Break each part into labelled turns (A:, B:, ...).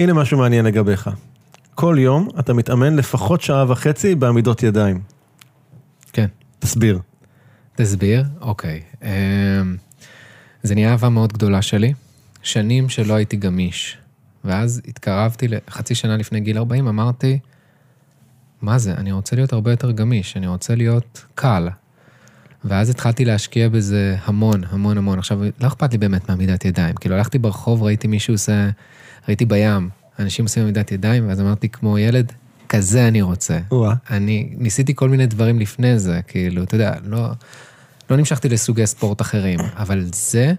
A: הנה משהו מעניין לגביך. כל יום אתה מתאמן לפחות שעה וחצי בעמידות ידיים.
B: כן.
A: תסביר.
B: תסביר, אוקיי. אמ, זה נהיה אהבה מאוד גדולה שלי. שנים שלא הייתי גמיש. ואז התקרבתי, חצי שנה לפני גיל 40, אמרתי, מה זה, אני רוצה להיות הרבה יותר גמיש, אני רוצה להיות קל. ואז התחלתי להשקיע בזה המון, המון, המון. עכשיו, לא אכפת לי באמת מעמידת ידיים. כאילו, הלכתי ברחוב, ראיתי מישהו עושה, ראיתי בים, אנשים עושים עמידת ידיים, ואז אמרתי, כמו ילד, כזה אני רוצה.
A: וואה.
B: אני ניסיתי כל מיני דברים לפני זה, כאילו, אתה יודע, לא, לא נמשכתי לסוגי ספורט אחרים, אבל זה,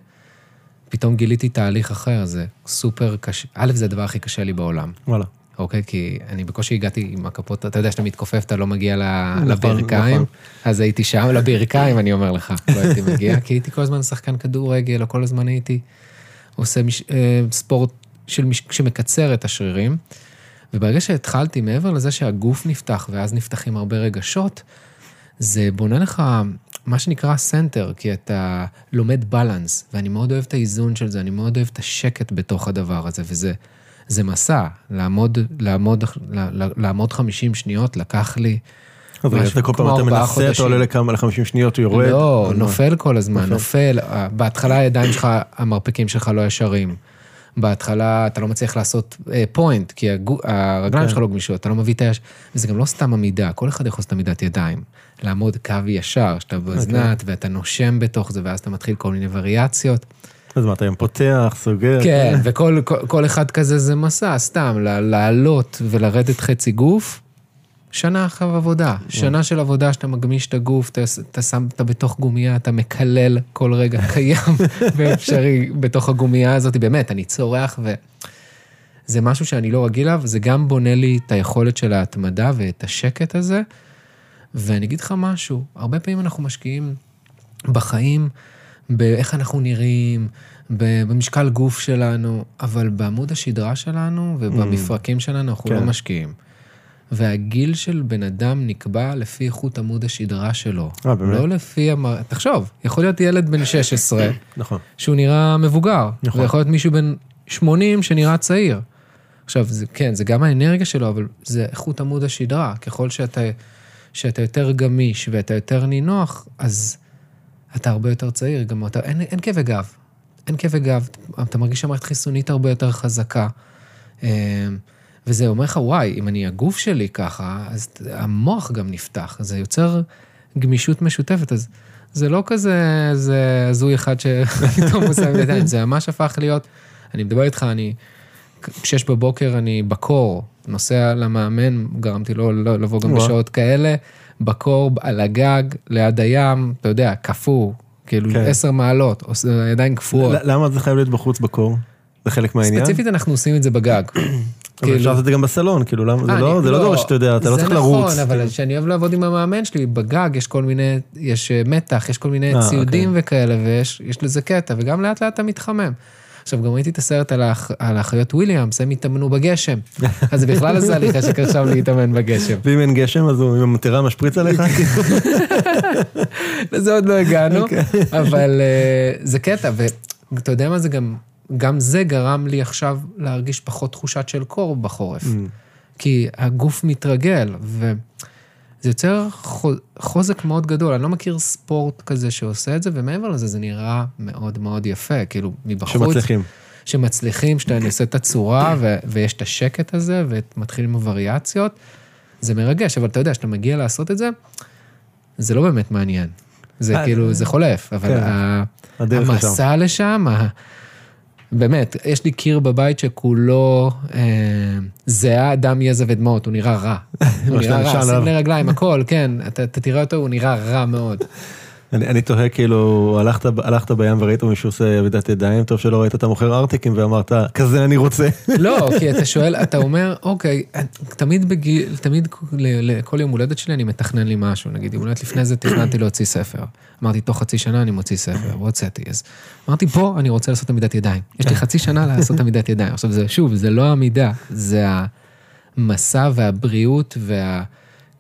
B: פתאום גיליתי תהליך אחר, זה סופר קשה. א', זה הדבר הכי קשה לי בעולם.
A: וואלה.
B: אוקיי? כי אני בקושי הגעתי עם הכפות, אתה יודע שאתה מתכופף, אתה לא מגיע
A: נכון,
B: לברכיים,
A: נכון.
B: אז הייתי שם, לברכיים, אני אומר לך, לא הייתי מגיע, כי הייתי כל הזמן שחקן כדורגל, או כל הזמן הייתי עושה מש, אה, ספורט של שמקצר את השרירים. וברגע שהתחלתי, מעבר לזה שהגוף נפתח, ואז נפתחים הרבה רגשות, זה בונה לך מה שנקרא center, כי אתה לומד balance, ואני מאוד אוהב את האיזון של זה, אני מאוד אוהב את השקט בתוך הדבר הזה, וזה זה מסע, לעמוד, לעמוד, לעמוד 50 שניות לקח לי... משהו
A: אתה כל פעם אתה מנסה, אתה
B: חודשים.
A: עולה לכמה, ל-50 שניות, הוא יורד.
B: לא,
A: אז מה?
B: נופל כל הזמן,
A: נופל.
B: נופל. אה, בהתחלה הידיים שלך, המרפקים שלך לא ישרים. בהתחלה אתה לא מצליח לעשות אה, פוינט, כי הגו, הרגליים
A: כן.
B: שלך לא גמישות, אתה לא מביא את היש... וזה גם לא סתם עמידה, כל אחד יכול לעשות עמידת ידיים. לעמוד קו ישר, שאתה באוזנת, ואתה נושם בתוך זה, ואז אתה מתחיל כל מיני וריאציות.
A: אז מה, אתה היום פותח, סוגר?
B: כן, וכל כל, כל אחד כזה זה מסע, סתם, לעלות ולרדת חצי גוף, שנה אחר עבודה. שנה של עבודה שאתה מגמיש את הגוף, אתה, אתה שם אותה בתוך גומייה, אתה מקלל כל רגע קיים ואפשרי בתוך הגומייה הזאת, באמת, אני צורח ו... זה משהו שאני לא רגיל אליו, זה גם בונה לי את היכולת של ההתמדה ואת השקט הזה. ואני אגיד לך משהו, הרבה פעמים אנחנו משקיעים בחיים, באיך אנחנו נראים, במשקל גוף שלנו, אבל בעמוד השדרה שלנו ובמפרקים שלנו אנחנו
A: כן.
B: לא משקיעים. והגיל של בן אדם נקבע לפי איכות עמוד השדרה שלו.
A: אה, באמת?
B: לא לפי המ... תחשוב, יכול להיות ילד בן 16
A: נכון.
B: שהוא נראה מבוגר,
A: נכון.
B: ויכול להיות מישהו בן 80 שנראה צעיר. עכשיו, זה, כן, זה גם האנרגיה שלו, אבל זה איכות עמוד השדרה. ככל שאתה, שאתה יותר גמיש ואתה יותר נינוח, אז אתה הרבה יותר צעיר. גם אתה, אין, אין כאבי גב. אין כאבי גב. אתה מרגיש שהמערכת חיסונית הרבה יותר חזקה. וזה אומר לך, וואי, אם אני הגוף שלי ככה, אז המוח גם נפתח. זה יוצר גמישות משותפת. אז זה לא כזה, זה הזוי אחד שפתאום עושה ידיים, זה ממש הפך להיות, אני מדבר איתך, אני, בשש בבוקר אני בקור, נוסע למאמן, גרמתי לו לא, לבוא גם. בשעות כאלה, בקור על הגג, ליד הים, אתה יודע, קפוא, כאילו
A: כן.
B: עשר מעלות, עושה- הידיים קפואות.
A: למה זה חייב להיות בחוץ בקור? זה חלק מהעניין?
B: ספציפית אנחנו עושים את זה בגג.
A: אבל אפשר לעשות את זה גם בסלון, כאילו, למה? זה
B: אה,
A: לא זה לא דורש, אתה יודע, אתה לא צריך לרוץ.
B: זה נכון, אבל כשאני אוהב לעבוד עם המאמן שלי, בגג יש כל מיני, יש אה, מתח, יש כל מיני
A: אה,
B: ציודים וכאלה, ויש יש לזה קטע, וגם לאט לאט אתה מתחמם. עכשיו, גם ראיתי את הסרט על האח- על האחיות וויליאמס, הם התאמנו בגשם. אז זה בכלל לי חשק עכשיו להתאמן בגשם.
A: ואם אין גשם, אז הוא עם המטרה משפריץ עליך?
B: לזה עוד לא הגענו,
A: אוקיי.
B: אבל זה קטע, ואתה יודע מה זה גם, גם זה גרם לי עכשיו להרגיש פחות תחושת של קור בחורף.
A: Mm.
B: כי הגוף מתרגל, וזה יוצר חו- חוזק מאוד גדול. אני לא מכיר ספורט כזה שעושה את זה, ומעבר לזה, זה נראה מאוד מאוד יפה, כאילו, מבחוץ.
A: שמצליחים.
B: שמצליחים, שאתה עושה את הצורה, ו- ויש את השקט הזה, ומתחיל עם הווריאציות. זה מרגש, אבל אתה יודע, כשאתה מגיע לעשות את זה, זה לא באמת מעניין. זה
A: אה,
B: כאילו, זה חולף, אבל
A: כן.
B: ה-. המסע לשם, באמת, יש לי קיר בבית שכולו אה, זיעה, דם, יזע ודמעות, הוא נראה רע. הוא נראה רע,
A: עליו.
B: סמלי רגליים, הכל, כן, אתה אתה תראה אותו, הוא נראה רע מאוד.
A: אני אני תוהה, כאילו, הלכת- הלכת בים וראית מישהו עושה עבודת ידיים, טוב שלא ראית את המוכר ארטיקים ואמרת, כזה אני רוצה.
B: לא, כי אתה שואל, אתה אומר, אוקיי, תמיד בגיל, תמיד לכל יום הולדת שלי אני מתכנן לי משהו. נגיד, יום הולדת לפני זה תכננתי להוציא ספר. אמרתי, תוך חצי שנה אני מוציא ספר, והוצאתי. אז אמרתי, פה אני רוצה לעשות עמידת ידיים. יש לי חצי שנה לעשות עמידת ידיים. עכשיו, זה, שוב, זה לא העמידה, זה המסע והבריאות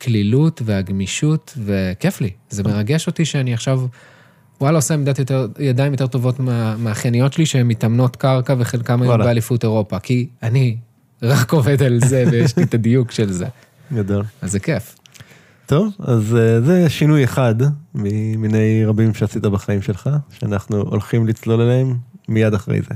B: והקלילות והגמישות, וכיף לי. זה מרגש אותי שאני עכשיו... וואלה, עושה עמדת יותר, ידיים יותר טובות מה, מהאחייניות שלי, שהן מתאמנות קרקע וחלקם היו. באליפות אירופה. כי אני רק עובד על זה ויש לי את הדיוק של זה.
C: גדול.
B: אז זה כיף.
C: טוב, אז אה, זה שינוי אחד ממיני רבים שעשית בחיים שלך, שאנחנו הולכים לצלול אליהם מיד אחרי זה.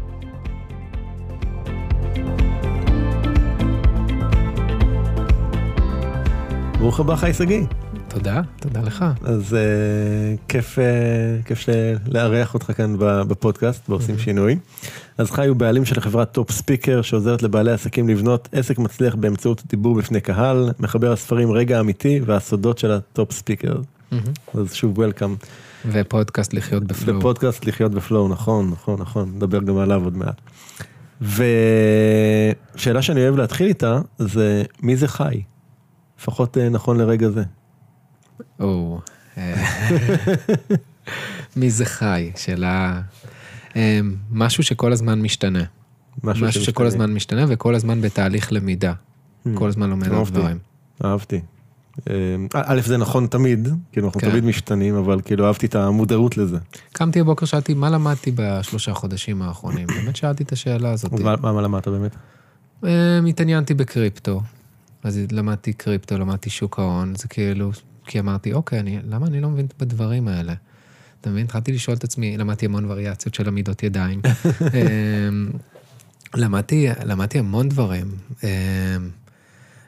C: ברוך הבא חי שגיא.
B: תודה, תודה לך.
C: אז uh, כיף, uh, כיף לארח אותך כאן בפודקאסט, ועושים שינוי. אז חי הוא בעלים של חברת Top Speaker, שעוזרת לבעלי עסקים לבנות עסק מצליח באמצעות דיבור בפני קהל, מחבר הספרים רגע אמיתי והסודות של ה Top Speaker. אז שוב welcome.
B: ופודקאסט לחיות ב flow.
C: ופודקאסט לחיות ב flow, נכון, נכון, נכון, נדבר גם עליו עוד מעט. ושאלה שאני אוהב להתחיל איתה, זה מי זה חי? לפחות אה, נכון לרגע זה.
B: או, אה, מי זה חי? שאלה... אה, משהו שכל הזמן משתנה. משהו, משהו שכל הזמן משתנה וכל הזמן בתהליך למידה. Hmm. כל הזמן לומד על דברים.
C: אהבתי. א', זה נכון תמיד, כאילו אנחנו כן. תמיד משתנים, אבל כאילו אהבתי את המודעות לזה.
B: קמתי הבוקר, שאלתי מה למדתי בשלושה חודשים האחרונים, באמת שאלתי את השאלה הזאת.
C: מה למדת באמת?
B: התעניינתי בקריפטו, אז למדתי קריפטו, למדתי שוק ההון, זה כאילו, כי אמרתי, אוקיי, אני, למה אני לא מבין בדברים האלה? אתה מבין? התחלתי לשאול את עצמי, למדתי המון וריאציות של עמידות ידיים. אמ, למדתי, למדתי המון דברים. אמ,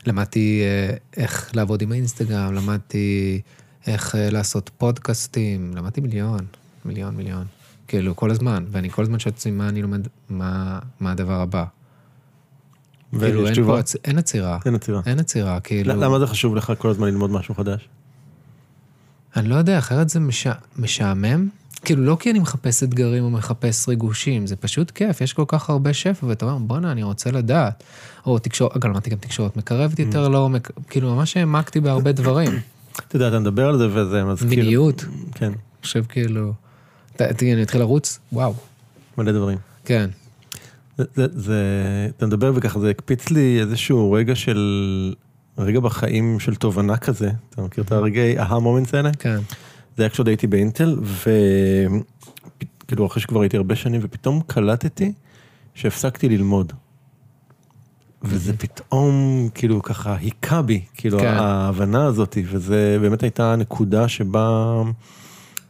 B: למדתי אה, איך לעבוד עם האינסטגרם, למדתי איך אה, לעשות פודקאסטים, למדתי מיליון, מיליון, מיליון. כאילו, כל הזמן, ואני כל הזמן שואל את עצמי מה אני לומד, מה, מה הדבר הבא. כאילו, אין פה, אין עצירה.
C: אין עצירה.
B: אין עצירה, כאילו...
C: למה זה חשוב לך כל הזמן ללמוד משהו חדש?
B: אני לא יודע, אחרת זה מש... משעמם. כאילו, לא כי אני מחפש אתגרים או מחפש ריגושים, זה פשוט כיף, יש כל כך הרבה שפע, ואתה אומר, בואנה, אני רוצה לדעת. או תקשורת, אגב, למדתי גם תקשורת מקרבת יותר לעומק, כאילו, ממש העמקתי בהרבה דברים.
C: אתה יודע, אתה מדבר על זה וזה
B: מזכיר... מיניות.
C: כן.
B: אני חושב כאילו... אני אתחיל לרוץ, וואו.
C: מלא דברים.
B: כן.
C: זה, זה, אתה מדבר וככה, זה הקפיץ לי איזשהו רגע של, רגע בחיים של תובנה כזה, אתה מכיר את הרגעי ההה מומנטס האלה?
B: כן.
C: זה היה כשעוד הייתי באינטל, וכאילו אחרי שכבר הייתי הרבה שנים, ופתאום קלטתי שהפסקתי ללמוד. וזה פתאום כאילו ככה היכה בי, כאילו כן. ההבנה הזאת, וזה באמת הייתה הנקודה שבה...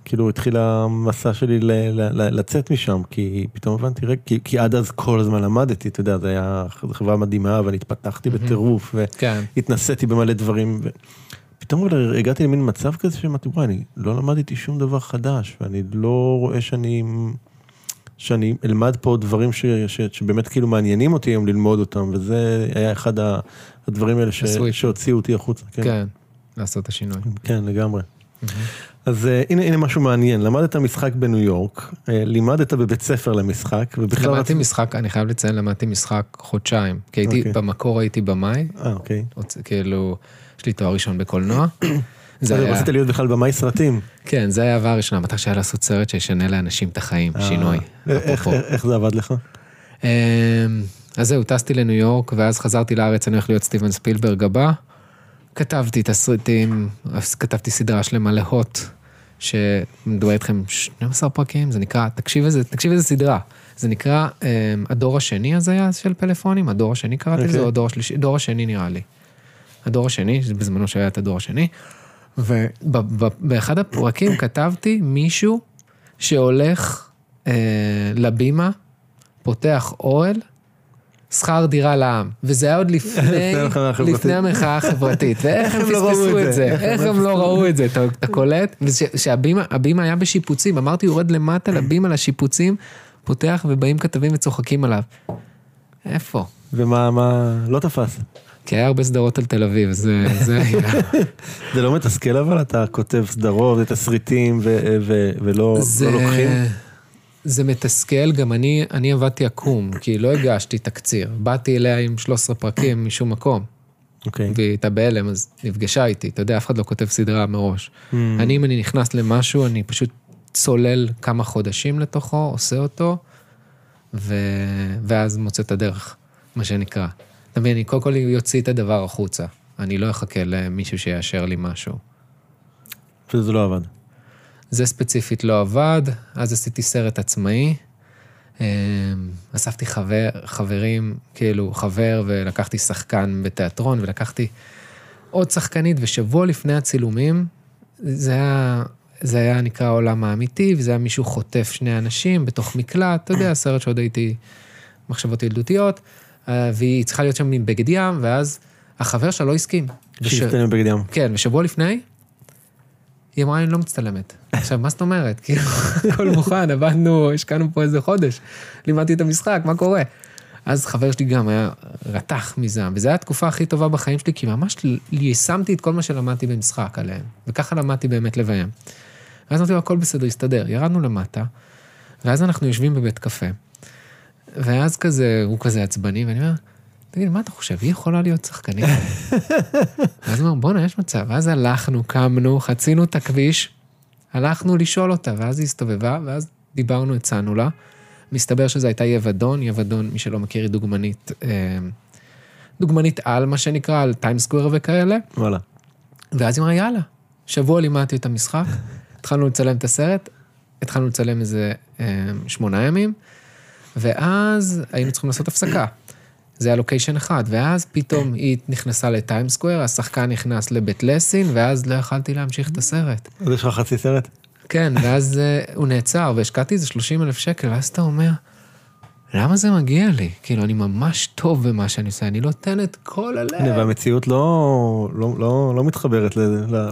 C: כאילו התחיל המסע שלי ל, ל, ל, לצאת משם, כי פתאום הבנתי, רגע, כי, כי עד אז כל הזמן למדתי, אתה יודע, זו הייתה חברה מדהימה, ואני התפתחתי בטירוף, והתנסיתי במלא דברים. ופתאום הגעתי למין מצב כזה שאמרתי, וואי, אני לא למדתי שום דבר חדש, ואני לא רואה שאני, שאני אלמד פה דברים ש, ש, שבאמת כאילו מעניינים אותי היום ללמוד אותם, וזה היה אחד הדברים האלה ש, שהוציאו אותי החוצה.
B: כן. כן, לעשות את השינוי.
C: כן, לגמרי. אז uh, הנה, הנה משהו מעניין, למדת משחק בניו יורק, uh, לימדת בבית ספר למשחק,
B: ובכלל... למדתי משחק, אני חייב לציין, למדתי משחק חודשיים, כי הייתי, okay. אוקיי. במקור הייתי במאי,
C: אה, אוקיי.
B: כאילו, יש לי תואר ראשון בקולנוע.
C: זה היה... רצית להיות בכלל במאי סרטים.
B: כן, זה היה העבר הראשונה, המטרה שהיה לעשות סרט שישנה לאנשים את החיים, שינוי.
C: איך, איך זה עבד לך?
B: אמ, אז זהו, טסתי לניו יורק, ואז חזרתי לארץ, אני הולך להיות סטיבן ספילברג הבא. כתבתי תסריטים, כתבתי סדרה שלמה להוט, שמדבר איתכם 12 פרקים, זה נקרא, תקשיב איזה, תקשיב איזה סדרה. זה נקרא, um, הדור השני הזה היה של פלאפונים, הדור השני קראתי לזה, okay. או הדור השלישי, הדור השני נראה לי. הדור השני, בזמנו שהיה את הדור השני. ובאחד הפרקים כתבתי מישהו שהולך אה, לבימה, פותח אוהל, שכר דירה לעם. וזה היה עוד לפני,
C: המחאה החברתית.
B: לפני המחאה החברתית. ואיך הם פספסו
C: את זה? איך הם לא
B: ראו את זה? אתה קולט? שהבימה הבימה היה בשיפוצים, אמרתי, יורד למטה לבימה לשיפוצים, פותח ובאים כתבים וצוחקים עליו. איפה?
C: ומה, מה, לא תפס.
B: כי היה הרבה סדרות על תל אביב, זה זה.
C: זה לא מתסכל אבל אתה כותב סדרות ותסריטים ולא לא לוקחים?
B: זה מתסכל, גם אני, אני עבדתי עקום, כי לא הגשתי תקציר. באתי אליה עם 13 פרקים משום מקום,
C: אוקיי.
B: והיא הייתה בהלם, אז נפגשה איתי. אתה יודע, אף אחד לא כותב סדרה מראש. אני, אם אני נכנס למשהו, אני פשוט צולל כמה חודשים לתוכו, עושה אותו, ו... ואז מוצא את הדרך, מה שנקרא. אתה מבין, אני קודם כל יוציא את הדבר החוצה. אני לא אחכה למישהו שיאשר לי משהו.
C: וזה לא עבד.
B: זה ספציפית לא עבד, אז עשיתי סרט עצמאי. אה, אספתי חבר, חברים, כאילו חבר, ולקחתי שחקן בתיאטרון, ולקחתי עוד שחקנית, ושבוע לפני הצילומים, זה היה, זה היה נקרא העולם האמיתי, וזה היה מישהו חוטף שני אנשים בתוך מקלט, אתה יודע, סרט שעוד הייתי מחשבות ילדותיות, אה, והיא צריכה להיות שם עם בגד ים, ואז החבר שלה לא הסכים. וש-
C: שיפטן בבגד ים.
B: כן, ושבוע לפני, היא אמרה, אני לא מצטלמת. עכשיו, מה זאת אומרת? כאילו, הכל מוכן, עבדנו, השקענו פה איזה חודש, לימדתי את המשחק, מה קורה? אז חבר שלי גם היה רתח מזעם, וזו הייתה התקופה הכי טובה בחיים שלי, כי ממש יישמתי את כל מה שלמדתי במשחק עליהם, וככה למדתי באמת לביים. ואז אמרתי לו, הכל בסדר, הסתדר. ירדנו למטה, ואז אנחנו יושבים בבית קפה, ואז כזה, הוא כזה עצבני, ואני אומר, תגיד, מה אתה חושב, היא יכולה להיות שחקנית? ואז אומר, בואנה, יש מצב. ואז הלכנו, קמנו, חצינו את הכביש, הלכנו לשאול אותה, ואז היא הסתובבה, ואז דיברנו, הצענו לה. מסתבר שזו הייתה יבדון, יבדון, מי שלא מכיר, היא דוגמנית, אה, דוגמנית על, מה שנקרא, על טיימסקוויר וכאלה.
C: וואלה.
B: ואז היא אמרה, יאללה. שבוע לימדתי את המשחק, התחלנו לצלם את הסרט, התחלנו לצלם איזה אה, שמונה ימים, ואז היינו צריכים לעשות הפסקה. זה היה לוקיישן אחד, ואז פתאום היא נכנסה לטיימסקוויר, השחקן נכנס לבית לסין, ואז לא יכלתי להמשיך את הסרט.
C: אז יש לך חצי סרט?
B: כן, ואז uh, הוא נעצר, והשקעתי איזה 30 אלף שקל, ואז אתה אומר, למה זה מגיע לי? כאילו, אני ממש טוב במה שאני עושה, אני נותן את כל הלב.
C: והמציאות לא, לא, לא, לא מתחברת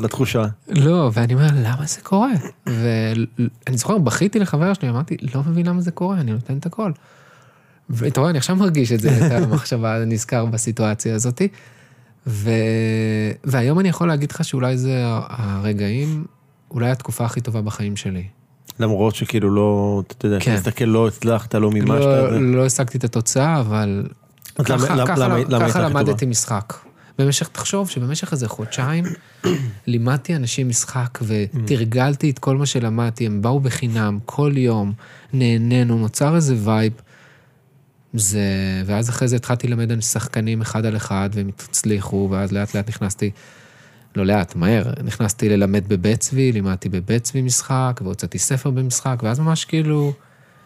C: לתחושה.
B: לא, ואני אומר, למה זה קורה? ואני זוכר, בכיתי לחבר שלי, אמרתי, לא מבין למה זה קורה, אני נותן את הכל. ואתה רואה, אני עכשיו מרגיש את זה, את המחשבה, נזכר בסיטואציה הזאתי. ו... והיום אני יכול להגיד לך שאולי זה הרגעים, אולי התקופה הכי טובה בחיים שלי.
C: למרות שכאילו לא, אתה יודע,
B: כן.
C: תסתכל, לא הצלחת, לא מימשת
B: לא. לא השגתי את התוצאה, אבל ככה,
C: למה-
B: ככה,
C: למה- למה
B: ככה
C: הייתה הכי
B: למדתי
C: טובה?
B: משחק. במשך, תחשוב שבמשך איזה חודשיים לימדתי אנשים משחק ותרגלתי את כל מה שלמדתי, הם באו בחינם, כל יום, נהנינו, נוצר איזה וייב. זה, ואז אחרי זה התחלתי ללמד שחקנים אחד על אחד והם הצליחו, ואז לאט לאט נכנסתי, לא לאט, מהר, נכנסתי ללמד בבית צבי, לימדתי בבית צבי משחק, והוצאתי ספר במשחק, ואז ממש כאילו,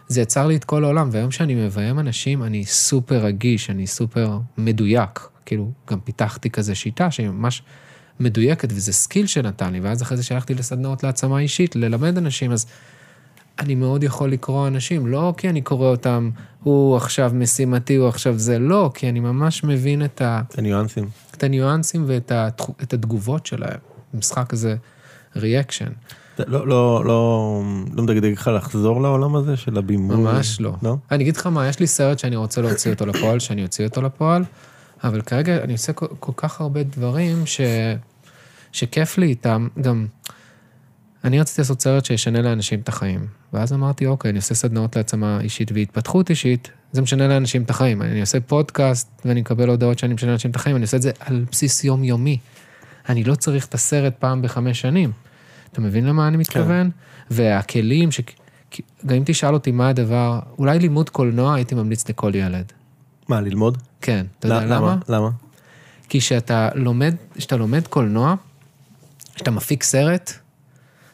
B: זה יצר לי את כל העולם, והיום שאני מביים אנשים, אני סופר רגיש, אני סופר מדויק. כאילו, גם פיתחתי כזה שיטה שהיא ממש מדויקת, וזה skill שנתן לי, ואז אחרי זה שהלכתי לסדנאות להעצמה אישית, ללמד אנשים, אז אני מאוד יכול לקרוא אנשים, לא כי אני קורא אותם, הוא עכשיו משימתי, הוא עכשיו זה, לא, כי אני ממש מבין את, ה,
C: הניואנסים.
B: את הניואנסים ואת התחו, את התגובות שלהם. משחק כזה reaction.
C: לא, לא, לא, לא מדגדג לך לחזור לעולם הזה של הבימוי?
B: ממש לא.
C: לא?
B: אני אגיד לך מה, יש לי סרט שאני רוצה להוציא אותו לפועל, שאני אוציא אותו לפועל, אבל כרגע אני עושה כל, כל כך הרבה דברים ש... שכיף לי איתם. גם, אני רציתי לעשות סרט שישנה לאנשים את החיים. ואז אמרתי, אוקיי, אני עושה סדנאות להעצמה אישית והתפתחות אישית, זה משנה לאנשים את החיים. אני עושה פודקאסט ואני מקבל הודעות שאני משנה לאנשים את החיים, אני עושה את זה על בסיס יומיומי. אני לא צריך את הסרט פעם בחמש שנים. אתה מבין למה אני מתכוון? והכלים, ש... גם אם תשאל אותי מה הדבר, אולי לימוד קולנוע הייתי ממליץ לכל ילד.
C: מה, ללמוד?
B: כן, אתה יודע
C: ל-
B: למה?
C: למה?
B: כי כשאתה לומד, כשאתה לומד קולנוע, כשאתה מפיק סרט,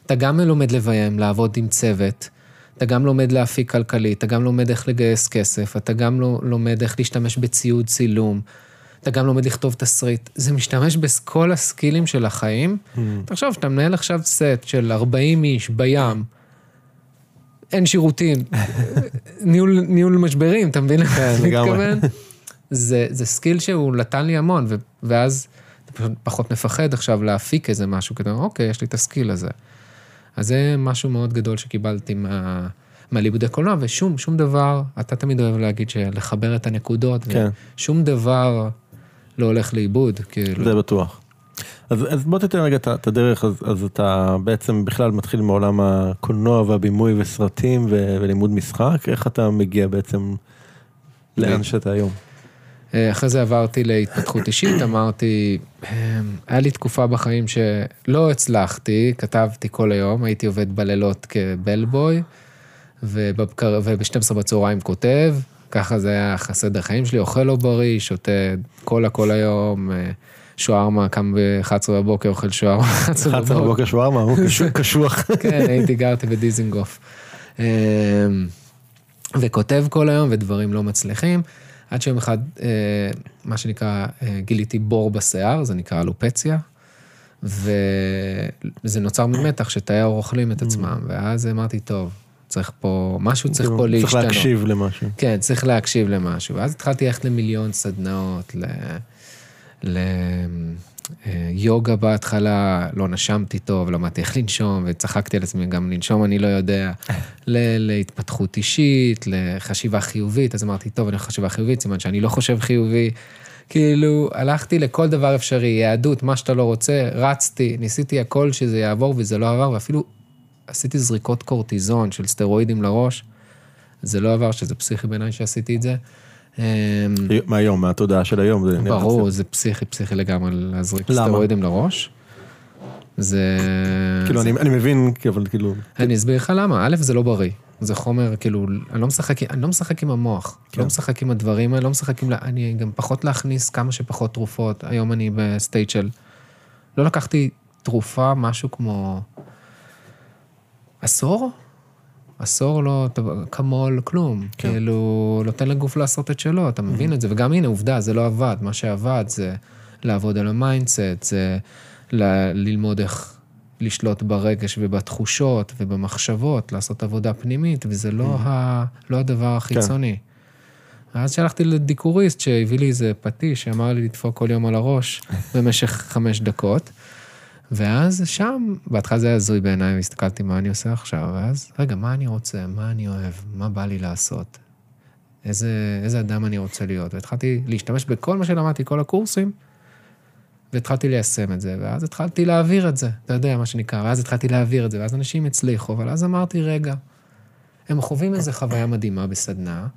B: אתה גם לומד לביים, לעבוד עם צוות, אתה גם לומד להפיק כלכלית, אתה גם לומד איך לגייס כסף, אתה גם לא- לומד איך להשתמש בציוד צילום, אתה גם לומד לכתוב תסריט. זה משתמש בכל ה skill-ים של החיים. תחשוב, שאתה מנהל עכשיו סט של 40 איש בים, אין שירותים, ניהול, ניהול משברים, אתה מבין למה אני
C: לגמרי.
B: מתכוון? זה, זה skill שהוא נתן לי המון, ו, ואז אתה פחות מפחד עכשיו להפיק איזה משהו, כדי, אוקיי, יש לי את ה skill הזה. אז זה משהו מאוד גדול שקיבלתי מה, מהלימודי קולנוע, ושום, שום דבר, אתה תמיד אוהב להגיד שלחבר את הנקודות,
C: כן.
B: ושום דבר לא הולך לאיבוד, כאילו.
C: זה בטוח. אז, אז בוא תתן רגע את הדרך, אז, אז אתה בעצם בכלל מתחיל מעולם הקולנוע והבימוי וסרטים ו, ולימוד משחק, איך אתה מגיע בעצם לאן שאתה היום?
B: אה, אחרי זה עברתי להתפתחות אישית, אמרתי, אה, היה לי תקופה בחיים שלא הצלחתי, כתבתי כל היום, הייתי עובד בלילות כבלבוי, ובבקר- וב-12 בצהריים כותב, ככה זה היה הסדר חיים שלי, אוכל לא בריא, שותה קולה כל היום, אה, שוארמה, קם ב-11 בבוקר, אוכל שוארמה, 11
C: 11 בבוקר שווארמה, הוא קשוח-.
B: כן, הייתי, גרתי בדיזינגוף. וכותב כל היום ודברים לא מצליחים, עד שיום אחד, אה, מה שנקרא, אה, גיליתי בור בשיער, זה נקרא אלופציה, וזה נוצר ממתח שתאי האור אוכלים את עצמם, ואז אמרתי, טוב, צריך פה, משהו צריך פה להשתנות.
C: צריך להקשיב למשהו.
B: כן, צריך להקשיב למשהו. ואז התחלתי ללכת למיליון סדנאות, ל... ל... אה, יוגה בהתחלה, לא נשמתי טוב, למדתי איך לנשום, וצחקתי על עצמי, גם לנשום אני לא יודע. ל... להתפתחות אישית, לחשיבה חיובית, אז אמרתי, טוב, אני חשיבה חיובית, סימן שאני לא חושב חיובי. כאילו, הלכתי לכל דבר אפשרי, יהדות, מה שאתה לא רוצה, רצתי, ניסיתי הכל שזה יעבור וזה לא עבר, ואפילו עשיתי זריקות קורטיזון של סטרואידים לראש. זה לא עבר, שזה פסיכי בעיניי שעשיתי את זה. אמ,
C: מהיום, מהתודעה של היום.
B: ברור. זה פסיכי, פסיכי לגמרי להזריק? סטרואידים לראש. זה...
C: כאילו,
B: זה-
C: אני אני מבין, אבל כאילו,
B: אני אסביר לך למה, א', זה לא בריא. זה חומר, כאילו, אני לא משחק, אני לא משחק עם המוח,
C: כן.
B: לא משחק עם הדברים האלה, לא משחק עם, אני גם פחות להכניס כמה שפחות תרופות. היום אני ב state של, לא לקחתי תרופה, משהו כמו עשור? עשור לא, כמו,, כלום.
C: כן.
B: כאילו, נותן לגוף לעשות את שלו, אתה מבין את זה? וגם הנה, עובדה, זה לא עבד. מה שעבד זה לעבוד על ה mindset, זה ל- ללמוד איך לשלוט ברגש ובתחושות ובמחשבות, לעשות עבודה פנימית, וזה לא, ה, לא הדבר החיצוני. ואז שלחתי לדיקוריסט שהביא לי איזה פטיש, שאמר לי לדפוק כל יום על הראש במשך חמש דקות. ואז שם, בהתחלה זה היה הזוי בעיניי, והסתכלתי מה אני עושה עכשיו, ואז, רגע, מה אני רוצה, מה אני אוהב, מה בא לי לעשות, איזה, איזה אדם אני רוצה להיות. והתחלתי להשתמש בכל מה שלמדתי, כל הקורסים, והתחלתי ליישם את זה, ואז התחלתי להעביר את זה, אתה יודע, מה שנקרא, ואז התחלתי להעביר את זה, ואז אנשים הצליחו, אבל אז אמרתי, רגע, הם חווים איזו חוויה מדהימה בסדנה,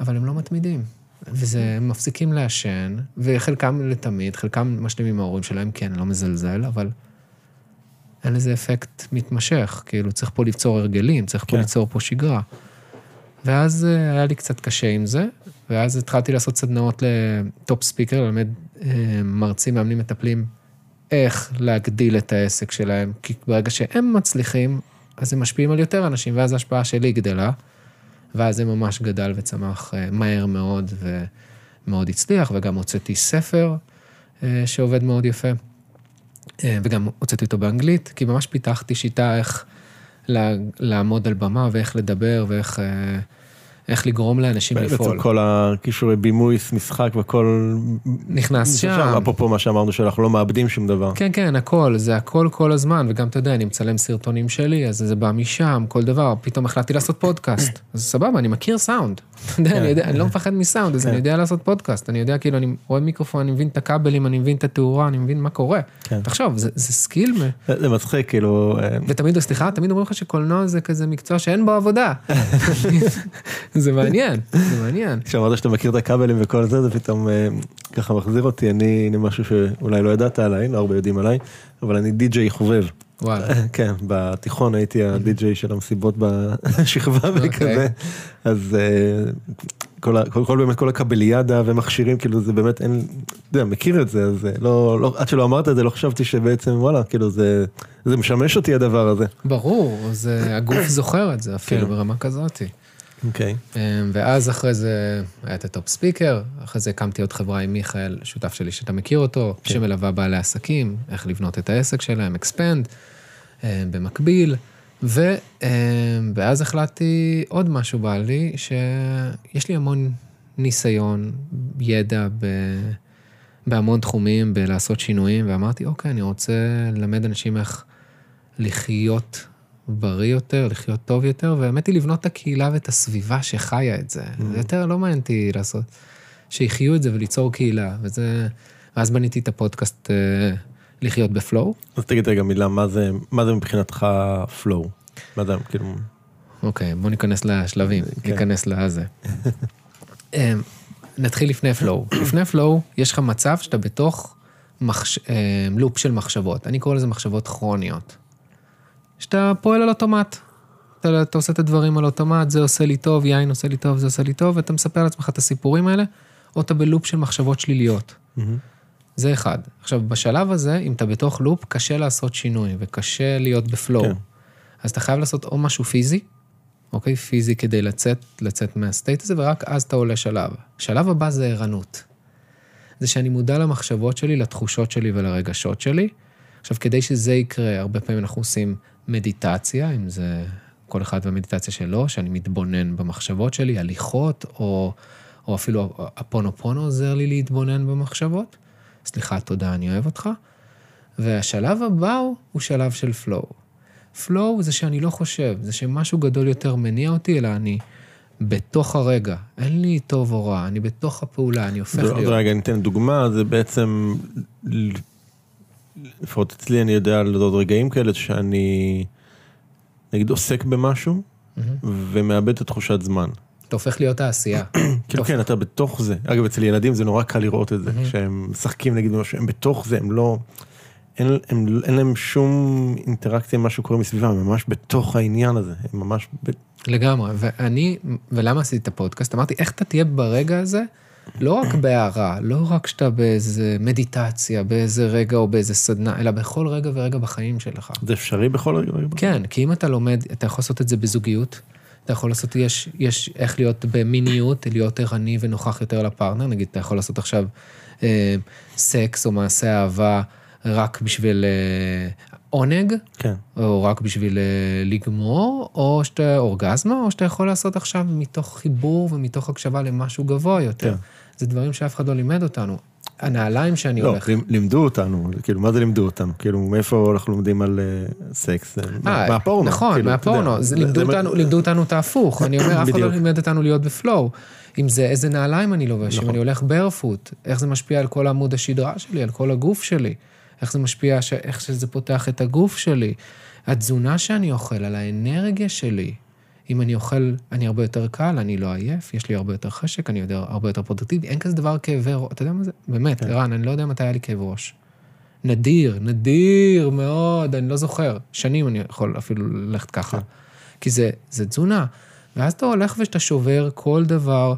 B: אבל הם לא מתמידים. וזה, הם מפסיקים לעשן, וחלקם לתמיד, חלקם משלימים עם ההורים שלהם, כן, לא מזלזל, אבל אין לזה אפקט מתמשך. כאילו, צריך פה ליצור הרגלים, צריך פה
C: כן.
B: ליצור פה שגרה. ואז אה, היה לי קצת קשה עם זה, ואז התחלתי לעשות סדנאות לטופ ספיקר, ללמד אה, מרצים, מאמנים, מטפלים, איך להגדיל את העסק שלהם, כי ברגע שהם מצליחים, אז הם משפיעים על יותר אנשים, ואז ההשפעה שלי גדלה, ואז זה ממש גדל וצמח אה, מהר מאוד, ומאוד הצליח, וגם הוצאתי ספר אה, שעובד מאוד יפה, אה, וגם הוצאתי אותו באנגלית, כי ממש פיתחתי שיטה איך לעמוד על במה, ואיך לדבר, ואיך איך לגרום לאנשים
C: בעצם
B: לפעול.
C: כל הכישורי בימוי, משחק והכל...
B: נכנס שם.
C: אפרופו מה שאמרנו שאנחנו לא מאבדים שום דבר.
B: כן, כן, הכל, זה הכל כל הזמן, וגם, אתה יודע, אני מצלם סרטונים שלי, אז זה בא משם, כל דבר, פתאום החלטתי לעשות פודקאסט. אז סבבה, אני מכיר סאונד. אתה יודע, אני יודע, אני לא מפחד מסאונד, אז
C: כן.
B: אני יודע לעשות פודקאסט. אני יודע, כאילו, אני רואה מיקרופון, אני מבין את הכבלים, אני מבין את התאורה, אני מבין מה קורה.
C: כן.
B: תחשוב, זה זה skill,
C: זה מצחיק, כאילו... אה,
B: ותמיד, סליחה, תמיד אומרים לך שקולנוע זה כזה מקצוע שאין בו עבודה. זה מעניין, זה מעניין.
C: כשאמרת שאתה מכיר את הכבלים וכל זה, זה פתאום אה, ככה מחזיר אותי, אני, הנה משהו שאולי לא ידעת עליי, לא הרבה יודעים עליי, אבל אני די-ג'יי חובב.
B: וואלה.
C: כן, בתיכון הייתי הדי-ג'יי של המסיבות בשכבה
B: אוקיי.
C: וכזה, אז אה, כל, כל, כל באמת כל הכבליאדה ומכשירים, כאילו זה באמת אין, אתה יודע, מכיר את זה, אז אה, לא, לא, עד שלא אמרת את זה לא חשבתי שבעצם וואלה, כאילו זה, זה משמש אותי הדבר הזה.
B: ברור, זה, הגוף זוכר את זה אפילו
C: כן.
B: ברמה כזאת.
C: אוקיי.
B: אמ, ואז אחרי זה היה את ה Top Speaker, אחרי זה הקמתי עוד חברה עם מיכאל, שותף שלי שאתה מכיר אותו,
C: כן.
B: שמלווה בעלי עסקים, איך לבנות את העסק שלהם, Expand, במקביל. ו, אמ, ואז החלטתי עוד משהו בא לי, שיש לי המון ניסיון, ידע ב, בהמון תחומים, בלעשות שינויים, ואמרתי, אוקיי, אני רוצה ללמד אנשים איך לחיות בריא יותר, לחיות טוב יותר, והאמת היא לבנות את הקהילה ואת הסביבה שחיה את זה. זה יותר לא מעניין אותי לעשות, שיחיו את זה וליצור קהילה, וזה... ואז בניתי את הפודקאסט אה, לחיות בפלואו.
C: אז תגיד רגע מילה, מה זה, מה זה מבחינתך flow? מה זה, כאילו,
B: אוקיי, בוא ניכנס לשלבים,
C: כן.
B: ניכנס לזה. אמ, נתחיל לפני פלואו. לפני פלואו, יש לך מצב שאתה בתוך מחש... אמ, לופ של מחשבות. אני קורא לזה מחשבות כרוניות. שאתה פועל על אוטומט. אתה, אתה עושה את הדברים על אוטומט, זה עושה לי טוב, יין עושה לי טוב, זה עושה לי טוב, ואתה מספר לעצמך את הסיפורים האלה, או אתה בלופ של מחשבות שליליות. זה אחד. עכשיו, בשלב הזה, אם אתה בתוך לופ, קשה לעשות שינוי, וקשה להיות בפלואו.
C: כן.
B: אז אתה חייב לעשות או משהו פיזי, אוקיי? פיזי כדי לצאת, לצאת מהסטייט הזה, ורק אז אתה עולה שלב. שלב הבא זה ערנות. זה שאני מודע למחשבות שלי, לתחושות שלי ולרגשות שלי. עכשיו, כדי שזה יקרה, הרבה פעמים אנחנו עושים מדיטציה, אם זה כל אחד והמדיטציה שלו, שאני מתבונן במחשבות שלי, הליכות, או, או אפילו הפונופונו עוזר לי להתבונן במחשבות. סליחה, תודה, אני אוהב אותך. והשלב הבא הוא, הוא שלב של פלואו. פלואו זה שאני לא חושב, זה שמשהו גדול יותר מניע אותי, אלא אני בתוך הרגע. אין לי טוב או רע, אני בתוך הפעולה, אני הופך
C: עוד
B: להיות.
C: רגע, אני אתן דוגמה, זה בעצם, לפחות אצלי אני יודע על עוד רגעים כאלה שאני, נגיד עוסק במשהו, ומאבד את התחושת זמן.
B: אתה הופך להיות העשייה.
C: כאילו כן, אתה בתוך זה. אגב, אצל ילדים זה נורא קל לראות את זה, כשהם משחקים נגיד משהו, הם בתוך זה, הם לא... אין, הם, אין להם שום אינטראקציה עם מה שקורה מסביבם, הם ממש בתוך העניין הזה, הם ממש... ב...
B: לגמרי. ואני, ולמה עשיתי את הפודקאסט? אמרתי, איך אתה תהיה ברגע הזה, לא רק בהערה, לא רק שאתה באיזה מדיטציה, באיזה רגע או באיזה סדנה, אלא בכל רגע ורגע בחיים שלך.
C: זה אפשרי בכל רגע ורגע?
B: כן, כי אם אתה לומד, אתה יכול לעשות את זה בזוגיות, אתה יכול לעשות, יש, יש איך להיות במיניות, להיות ערני ונוכח יותר לפרטנר, נגיד, אתה יכול לעשות עכשיו אה, סקס או מעשה אהבה רק בשביל אה, עונג,
C: כן.
B: או רק בשביל אה, לגמור, או שאתה אורגזמה, או שאתה יכול לעשות עכשיו מתוך חיבור ומתוך הקשבה למשהו גבוה יותר.
C: כן.
B: זה דברים שאף אחד לא לימד אותנו. הנעליים שאני
C: לא,
B: הולך...
C: לימ- לימדו אותנו, כאילו, מה זה לימדו אותנו? כאילו, מאיפה אנחנו לומדים על אה, סקס? מה-
B: אה,
C: מהפורנו.
B: נכון,
C: כאילו,
B: מהפורנו. זה
C: זה-
B: לימדו
C: זה-
B: אותנו- לימדו אותנו את ההפוך. אני אומר, אף אחד לא. לימד אותנו להיות בפלואו. אם זה איזה נעליים אני לובש, אם
C: נכון.
B: אני הולך ברפוט, איך זה משפיע על כל עמוד השדרה שלי, על כל הגוף שלי, איך זה משפיע, ש- איך שזה פותח את הגוף שלי, התזונה שאני אוכל, על האנרגיה שלי. אם אני אוכל, אני הרבה יותר קל, אני לא עייף, יש לי הרבה יותר חשק, אני יודע, הרבה יותר פרודוקטיבי, אין כזה דבר כאבי ראש, אתה יודע מה זה? באמת,
C: כן.
B: ערן, אני לא יודע מתי היה לי כאב ראש. נדיר, נדיר מאוד, אני לא זוכר. שנים אני יכול אפילו ללכת ככה. כי זה, זה תזונה. ואז אתה הולך ואתה שובר כל דבר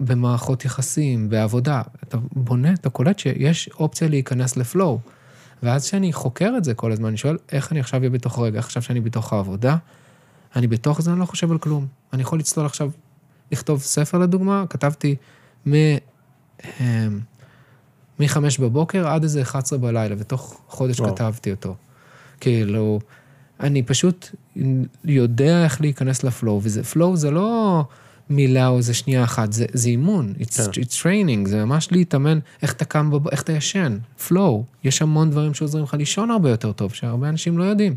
B: במערכות יחסים, בעבודה. אתה בונה, אתה קולט שיש אופציה להיכנס לפלואו. ואז כשאני חוקר את זה כל הזמן, אני שואל, איך אני עכשיו אהיה בתוך? איך עכשיו שאני בתוך העבודה? אני בתוך זה, אני לא חושב על כלום. אני יכול לצלול עכשיו, לכתוב ספר לדוגמה, כתבתי מ... אמ, מ-5 בבוקר עד איזה 11 בלילה, ותוך חודש
C: וואו.
B: כתבתי אותו. כאילו, אני פשוט יודע איך להיכנס לפלואו, וזה, פלואו זה לא מילה או איזה שנייה אחת, זה, זה אימון, it's,
C: כן.
B: it's training, זה ממש להתאמן איך אתה קם, בב... איך אתה ישן, פלואו. יש המון דברים שעוזרים לך לישון הרבה יותר טוב, שהרבה אנשים לא יודעים.